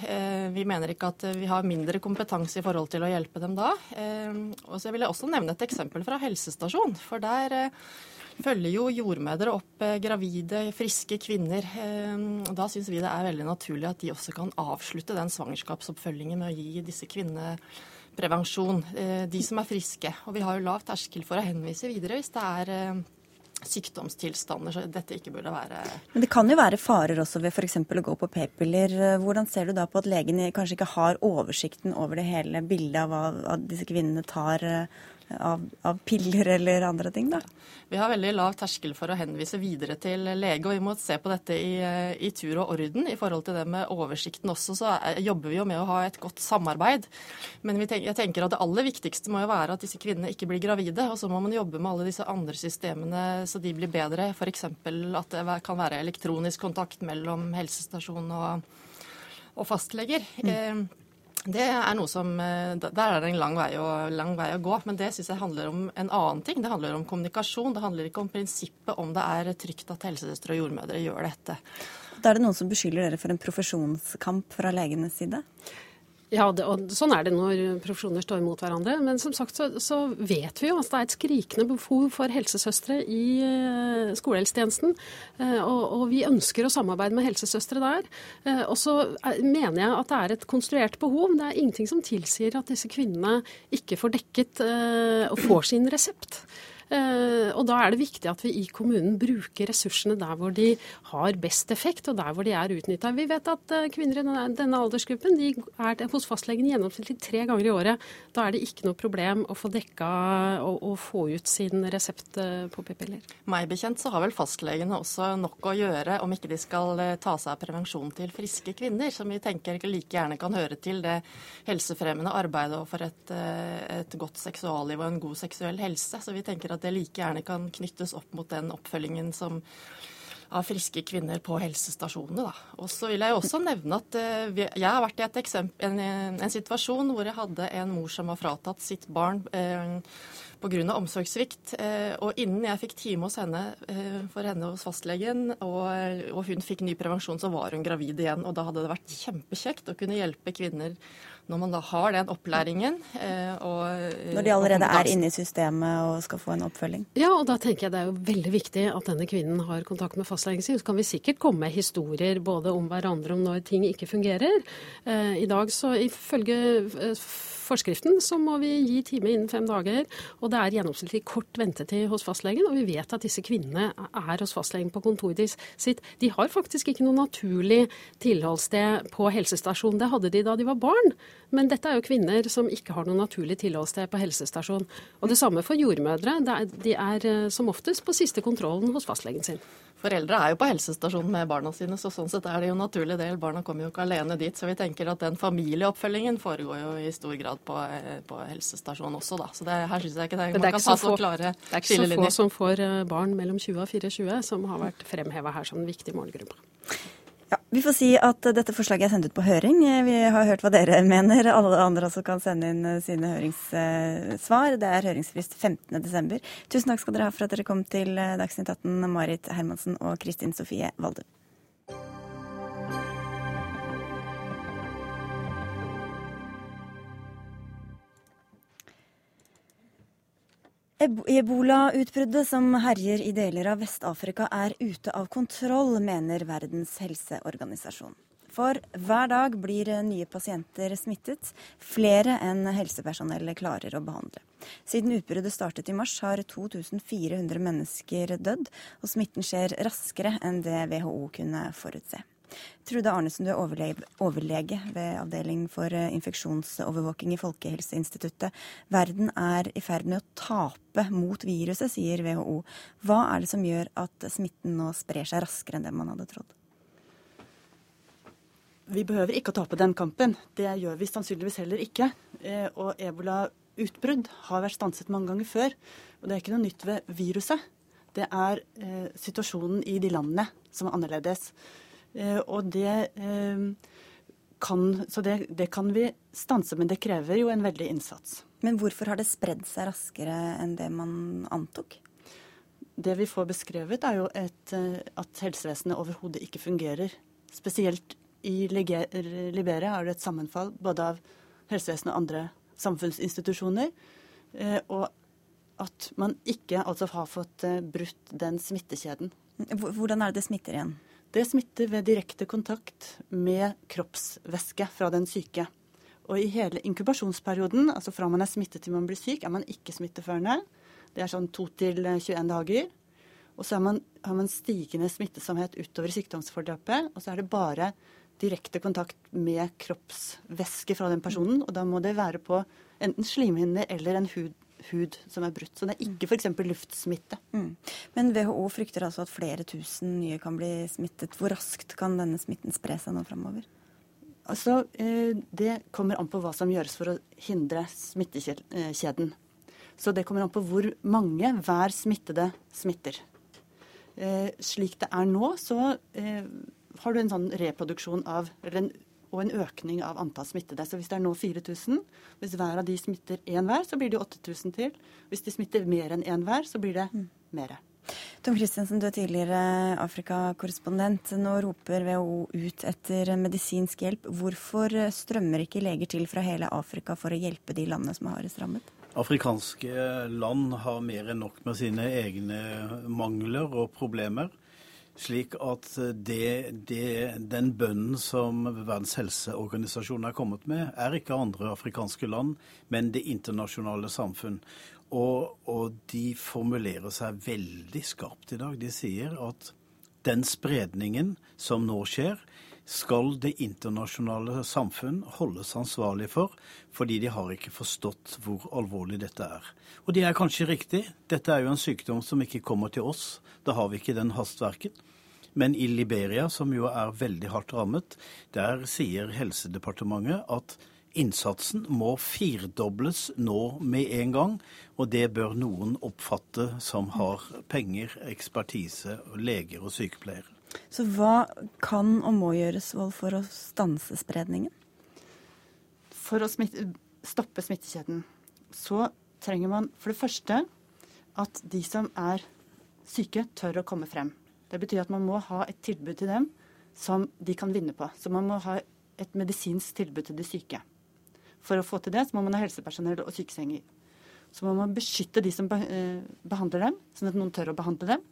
[SPEAKER 13] Vi mener ikke at vi har mindre kompetanse i forhold til å hjelpe dem da. Og så vil jeg også nevne et eksempel fra helsestasjon. For der følger jo jordmødre opp eh, gravide, friske kvinner. Eh, da syns vi det er veldig naturlig at de også kan avslutte den svangerskapsoppfølgingen med å gi disse kvinnene prevensjon, eh, de som er friske. Og vi har jo lav terskel for å henvise videre hvis det er sykdomstilstander, så dette ikke burde være
[SPEAKER 1] Men det kan jo være farer også ved f.eks. å gå på p-piller. Hvordan ser du da på at legen kanskje ikke har oversikten over det hele bildet av hva disse kvinnene tar av, av, piller eller andre ting, da?
[SPEAKER 13] Vi har veldig lav terskel for å henvise videre til lege, og vi må se på dette i, i tur og orden. I forhold til det med oversikten også, så er, jobber vi jo med å ha et godt samarbeid. Men tenk, jeg tenker at det aller viktigste må jo være at disse kvinnene ikke blir gravide. Og så må man jobbe med alle disse andre systemene så de blir bedre. F.eks. at det kan være elektronisk kontakt mellom helsestasjon og, og fastleger. Mm. Eh, det er noe som, eh, Der er det en lang vei, å, lang vei å gå. Men det syns jeg handler om en annen ting. Det handler om kommunikasjon. Det handler ikke om prinsippet om det er trygt at helsesøstre og jordmødre gjør dette.
[SPEAKER 1] Da er det noen som beskylder dere for en profesjonskamp fra legenes side?
[SPEAKER 12] Ja, det, og sånn er det når profesjoner står mot hverandre. Men som sagt så, så vet vi jo at det er et skrikende behov for helsesøstre i uh, skolehelsetjenesten. Uh, og, og, vi ønsker å samarbeide med helsesøstre der. Uh, og så mener jeg at det er et konstruert behov. Det er ingenting som tilsier at disse kvinnene ikke får dekket og får sin resept. Eh, og da er det viktig at vi i kommunen bruker ressursene der hvor de har best effekt, og der hvor de er utnytta. Vi vet at eh, kvinner i denne aldersgruppen de er hos fastlegen gjennomsnittlig tre ganger i året. Da er det ikke noe problem å få dekka og, få ut sin resept eh, på p-piller.
[SPEAKER 13] Meg bekjent så har vel fastlegene også nok å gjøre om ikke de skal ta seg av prevensjon til friske kvinner, som vi tenker like gjerne kan høre til det helsefremmende arbeidet og for et, et godt seksualliv og en god seksuell helse. Så vi tenker at at det like gjerne kan knyttes opp mot den oppfølgingen som av friske kvinner på helsestasjonene. Da. Og så vil jeg også nevne at uh, jeg har vært i eksempel, en, en, situasjon hvor jeg hadde en mor som var fratatt sitt barn uh, pga. omsorgssvikt. Uh, og innen jeg fikk time hos henne uh, for henne hos fastlegen, og, og hun fikk ny prevensjon, så var hun gravid igjen. Og da hadde det vært kjempekjekt å kunne hjelpe kvinner når man da har den opplæringen eh, og
[SPEAKER 1] eh, Når de allerede er inne i systemet og skal få en oppfølging?
[SPEAKER 12] Ja, og da tenker jeg det er jo veldig viktig at denne kvinnen har kontakt med fastlegen sin. Så kan vi sikkert komme med historier både om hverandre om når ting ikke fungerer. Eh, I dag så ifølge forskriften så må vi gi time innen fem dager. Og det er gjennomsnittlig kort ventetid hos fastlegen. Og vi vet at disse kvinnene er hos fastlegen på kontoret sitt. De har faktisk ikke noe naturlig tilholdssted på helsestasjon. Det hadde de da de var barn. Men dette er jo kvinner som ikke har noe naturlig tilholdssted på helsestasjon. Og det samme for jordmødre. De er eh, som oftest på siste kontrollen hos fastlegen sin.
[SPEAKER 13] Foreldre er jo på helsestasjonen med barna sine, så sånn sett er det jo naturlig del. Barna kommer jo ikke alene dit. Så vi tenker at den familieoppfølgingen foregår jo i stor grad på, eh, på helsestasjonen også, da. Så det, her syns jeg ikke det, er, man kan ta så, klare skillelinjer.
[SPEAKER 12] Det er ikke så få som får eh, barn mellom 20 og 24 som har vært fremheva her som en viktig målgruppe.
[SPEAKER 1] Ja, Vi får si at dette forslaget er sendt ut på høring. Vi har hørt hva dere mener. Alle andre også kan sende inn sine høringssvar. Det er høringsfrist 15.12. Tusen takk skal dere ha for at dere kom til Dagsnytt 18, Marit Hermansen og Kristin Sofie Valde. Ebolautbruddet som herjer i deler av Vest-Afrika er ute av kontroll, mener Verdens helseorganisasjon. For hver dag blir nye pasienter smittet, flere enn helsepersonellet klarer å behandle. Siden utbruddet startet i mars har 2400 mennesker dødd, og smitten skjer raskere enn det WHO kunne forutse. Trude Arnesen, du er overlege, ved avdeling for eh, infeksjonsovervåking i Folkehelseinstituttet. Verden er i ferd med å tape mot viruset, sier WHO. Hva er det som gjør at smitten nå sprer seg raskere enn det man hadde trodd?
[SPEAKER 14] Vi behøver ikke å tape den kampen. Det gjør vi sannsynligvis heller ikke. Eh, og ebolautbrudd har vært stanset mange ganger før. Og det er ikke noe nytt ved viruset. Det er eh, situasjonen i de landene som er annerledes. Eh, og det eh, kan, så det, det, kan vi stanse, men det krever jo en veldig innsats.
[SPEAKER 1] Men hvorfor har det spredd seg raskere enn det man antok?
[SPEAKER 14] Det vi får beskrevet, er jo et, eh, at helsevesenet overhodet ikke fungerer. Spesielt i Liberia er det et sammenfall både av helsevesenet og andre samfunnsinstitusjoner. Og at man ikke altså har fått brutt den smittekjeden.
[SPEAKER 1] Hvordan er det det smitter igjen?
[SPEAKER 14] Det smitter ved direkte kontakt med kroppsvæske fra den syke. Og i hele inkubasjonsperioden, altså fra man er smittet til man blir syk, er man ikke smitteførende. Det er sånn 2 til 21 dager. Og så man, har man stigende smittsomhet utover sykdomsforløpet. Og så er det bare direkte kontakt med kroppsvæske fra den personen. Og da må det være på enten slimhinner eller en hud hud som er brutt. Så det er ikke f.eks. luftsmitte. Mm.
[SPEAKER 1] Men WHO frykter altså at flere tusen nye kan bli smittet. Hvor raskt kan denne smitten spre seg nå framover?
[SPEAKER 14] Altså, eh, Det kommer an på hva som gjøres for å hindre smittekjeden. Så det kommer an på hvor mange hver smittede smitter. Eh, slik det er nå, så eh, har du en sånn reproduksjon av, eller en og en økning av antall smittede. Så hvis det er nå 4000, hvis hver av de smitter én hver, så blir det 8000 til. Hvis de smitter mer enn én hver, så blir det mm. mer.
[SPEAKER 1] Tom Christensen, du er tidligere Afrikakorrespondent. Nå roper WHO ut etter medisinsk hjelp. Hvorfor strømmer ikke leger til fra hele Afrika for å hjelpe de landene som er hardest rammet?
[SPEAKER 15] Afrikanske land har mer enn nok med sine egne mangler og problemer. Slik at det, det, den bønnen som Verdens helseorganisasjon har kommet med, er ikke andre afrikanske land, men det internasjonale samfunn. Og, og, de formulerer seg veldig skarpt i dag. De sier at den spredningen som nå skjer, skal det internasjonale samfunn holdes ansvarlig for, fordi de har ikke forstått hvor alvorlig dette er. Og det er kanskje riktig. Dette er jo en sykdom som ikke kommer til oss. Da har vi ikke den hastverken. Men i Liberia, som jo er veldig hardt rammet, der sier Helsedepartementet at innsatsen må firdobles nå med en gang. Og det bør noen oppfatte som har penger, ekspertise, leger og sykepleiere.
[SPEAKER 1] Så hva kan og må gjøres for å stanse spredningen?
[SPEAKER 14] For å smitte, stoppe smittekjeden så trenger man for det første at de som er syke, tør å komme frem. Det betyr at man må ha et tilbud til dem som de kan vinne på. Så man må ha et medisinsk tilbud til de syke. For å få til det så må man ha helsepersonell og sykesenger. Så må man beskytte de som eh, behandler dem, sånn at noen tør å behandle dem.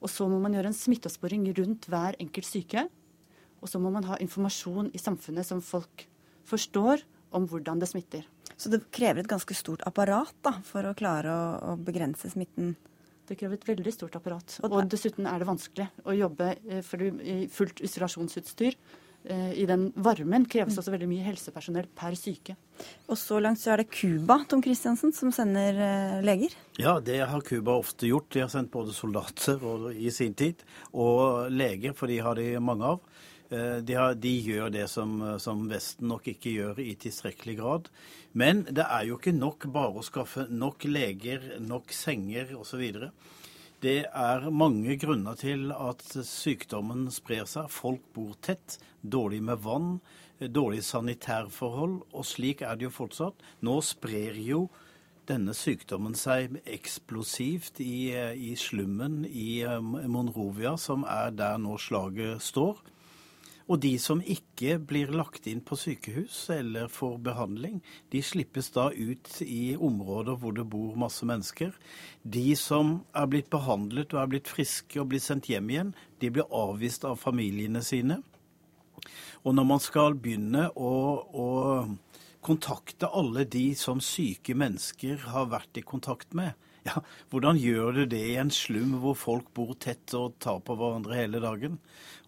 [SPEAKER 14] Og så må man gjøre en smitteoppsporing rundt hver enkelt syke. Og så må man ha informasjon i samfunnet som folk forstår om hvordan det smitter.
[SPEAKER 1] Så det krever et ganske stort apparat da, for å klare å, å begrense smitten?
[SPEAKER 14] Det krever et veldig stort apparat. Og dessuten er det vanskelig å jobbe eh, for i fullt isolasjonsutstyr. Eh, I den varmen kreves også veldig mye helsepersonell per syke.
[SPEAKER 1] Og så langt så er det Cuba Tom Christiansen, som sender eh, leger?
[SPEAKER 15] Ja, det har Cuba ofte gjort. De har sendt både soldater i sin tid og leger, for de har de mange av. De, har, de, gjør det som, som, Vesten nok ikke gjør i tilstrekkelig grad. Men det er jo ikke nok bare å skaffe nok leger, nok senger osv. Det er mange grunner til at sykdommen sprer seg. Folk bor tett, dårlig med vann, dårlige sanitærforhold, og slik er det jo fortsatt. Nå sprer jo denne sykdommen seg eksplosivt i, i slummen i eh, Monrovia, som er der nå slaget står. Og de som ikke blir lagt inn på sykehus eller får behandling, de slippes da ut i områder hvor det bor masse mennesker. De som er blitt behandlet og er blitt friske og blitt sendt hjem igjen, de blir avvist av familiene sine. Og når man skal begynne å, å kontakte alle de som syke mennesker har vært i kontakt med, ja, hvordan gjør du det i en slum hvor folk bor tett og tar på hverandre hele dagen?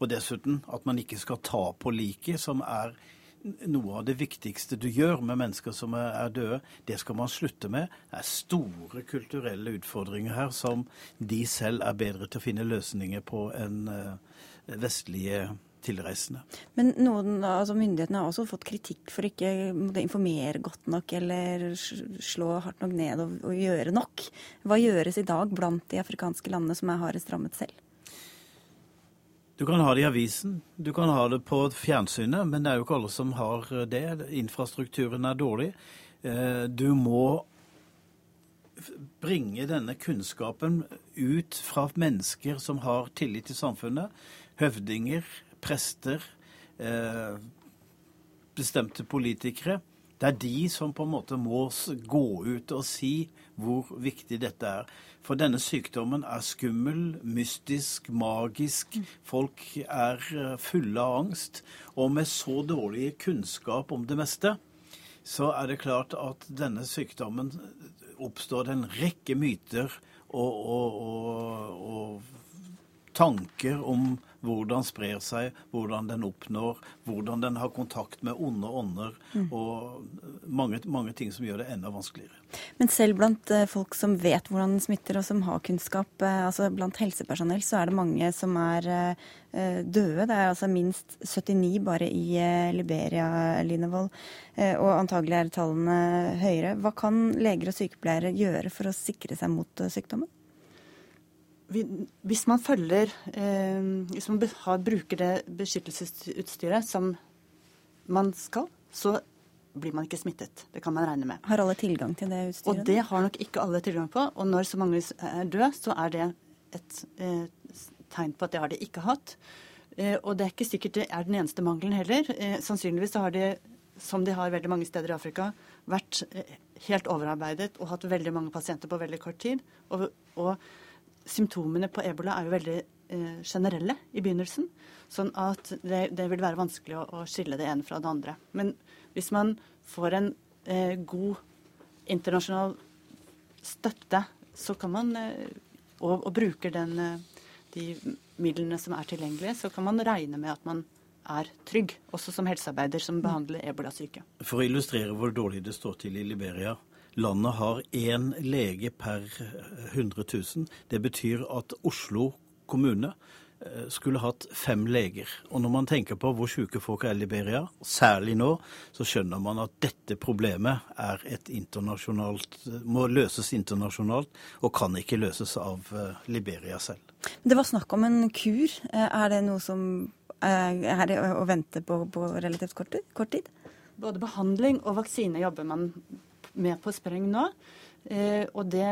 [SPEAKER 15] Og dessuten at man ikke skal ta på liket, som er noe av det viktigste du gjør med mennesker som er døde. Det skal man slutte med. Det er store kulturelle utfordringer her som de selv er bedre til å finne løsninger på enn vestlige vestlige tilreisende.
[SPEAKER 1] Men noen, altså myndighetene har også fått kritikk for ikke å informere godt nok eller slå hardt nok ned og, og, gjøre nok. Hva gjøres i dag blant de afrikanske landene som er hardest rammet selv?
[SPEAKER 15] Du kan ha det i avisen, du kan ha det på fjernsynet, men det er jo ikke alle som har det. Infrastrukturen er dårlig. Eh, du må bringe denne kunnskapen ut fra mennesker som har tillit til samfunnet. Høvdinger, prester, eh, bestemte politikere. Det er de som på en måte må gå ut og si hvor viktig dette er. For denne sykdommen er skummel, mystisk, magisk. Folk er eh, fulle av angst. Og med så dårlig kunnskap om det meste, så er det klart at denne sykdommen oppstår en rekke myter og, og, og, og tanker om hvordan sprer seg, hvordan den oppnår, hvordan den har kontakt med onde ånder, mm. og mange, mange, ting som gjør det enda vanskeligere.
[SPEAKER 1] Men selv blant eh, folk som vet hvordan den smitter, og som har kunnskap, eh, altså blant helsepersonell, så er det mange som er eh, døde. Det er altså minst 79 bare i Liberia, Linevold, og antagelig er tallene høyere. Hva kan leger og sykepleiere gjøre for å sikre seg mot sykdommen?
[SPEAKER 14] Hvis man følger eh, Hvis man har, bruker det beskyttelsesutstyret som man skal, så blir man ikke smittet. Det kan man regne med.
[SPEAKER 1] Har alle tilgang til det utstyret?
[SPEAKER 14] Og det har nok ikke alle tilgang på. Og når så mange er døde, så er det et eh, tegn på at det har de ikke hatt. Eh, og det er ikke sikkert det er den eneste mangelen heller. Sannsynligvis så har de, som de har veldig mange steder i Afrika, vært helt overarbeidet og hatt veldig mange pasienter på veldig kort tid. og, og symptomene på ebola er jo veldig eh, generelle i begynnelsen. Sånn at det, det vil være vanskelig å, å, skille det ene fra det andre. Men hvis man får en eh, god internasjonal støtte, så kan man, eh, og, og, bruker den, eh, de midlene som er tilgjengelige, så kan man regne med at man er trygg, også som helsearbeider som behandler ebolasyke.
[SPEAKER 15] For å illustrere hvor dårlig det står til i Liberia, landet har én lege per 100 000. Det betyr at Oslo kommune eh, skulle hatt fem leger. Og når man tenker på hvor syke folk er i Liberia, særlig nå, så skjønner man at dette problemet er et internasjonalt, må løses internasjonalt, og kan ikke løses av eh, Liberia selv.
[SPEAKER 1] Det var snakk om en kur. Eh, er det noe som er å vente på på relativt kort tid?
[SPEAKER 14] Både behandling og vaksine jobber man med på spreng nå. Eh, og det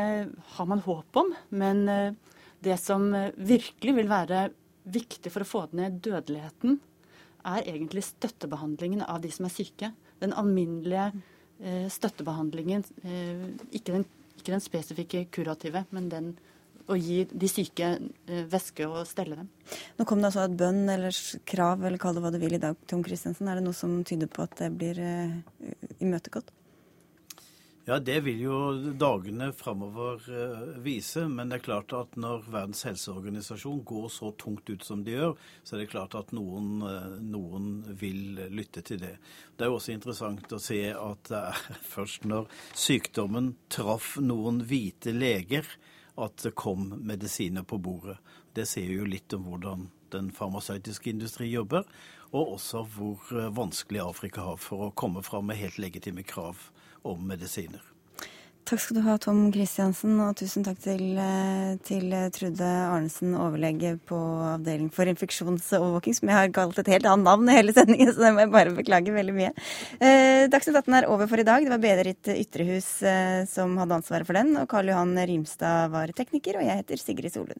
[SPEAKER 14] har man håp om. Men eh, det som eh, virkelig vil være viktig for å få ned dødeligheten, er egentlig støttebehandlingen av de som er syke. Den alminnelige støttebehandlingen. Ikke den, ikke den spesifikke kurative, men den å gi de syke væske og stelle dem.
[SPEAKER 1] Nå kom det altså et bønn eller krav, eller kall det hva du vil i dag, Tom Christensen. Er det noe som tyder på at det blir imøtegått?
[SPEAKER 15] Ja, Det vil jo dagene framover uh, vise. Men det er klart at når Verdens helseorganisasjon går så tungt ut som de gjør, så er det klart at noen, uh, noen vil lytte til det. Det er jo også interessant å se at det er først når sykdommen traff noen hvite leger, at det kom medisiner på bordet. Det sier jo litt om hvordan den farmasøytiske industri jobber, og også hvor eh, vanskelig Afrika har for å komme fram med helt legitime krav om medisiner.
[SPEAKER 1] Takk skal du ha, Tom Kristiansen, og tusen takk til, eh, til Trude Arnesen, overlege på Avdeling for infeksjonsovervåking, som jeg har kalt et helt annet navn i hele sendingen, så det må jeg bare beklage veldig mye. Eh, Dagsnytt 18 er over for i dag. Det var Berit Ytrehus eh, som hadde ansvaret for den, og Karl Johan Rimstad var tekniker, og jeg heter Sigrid Solund.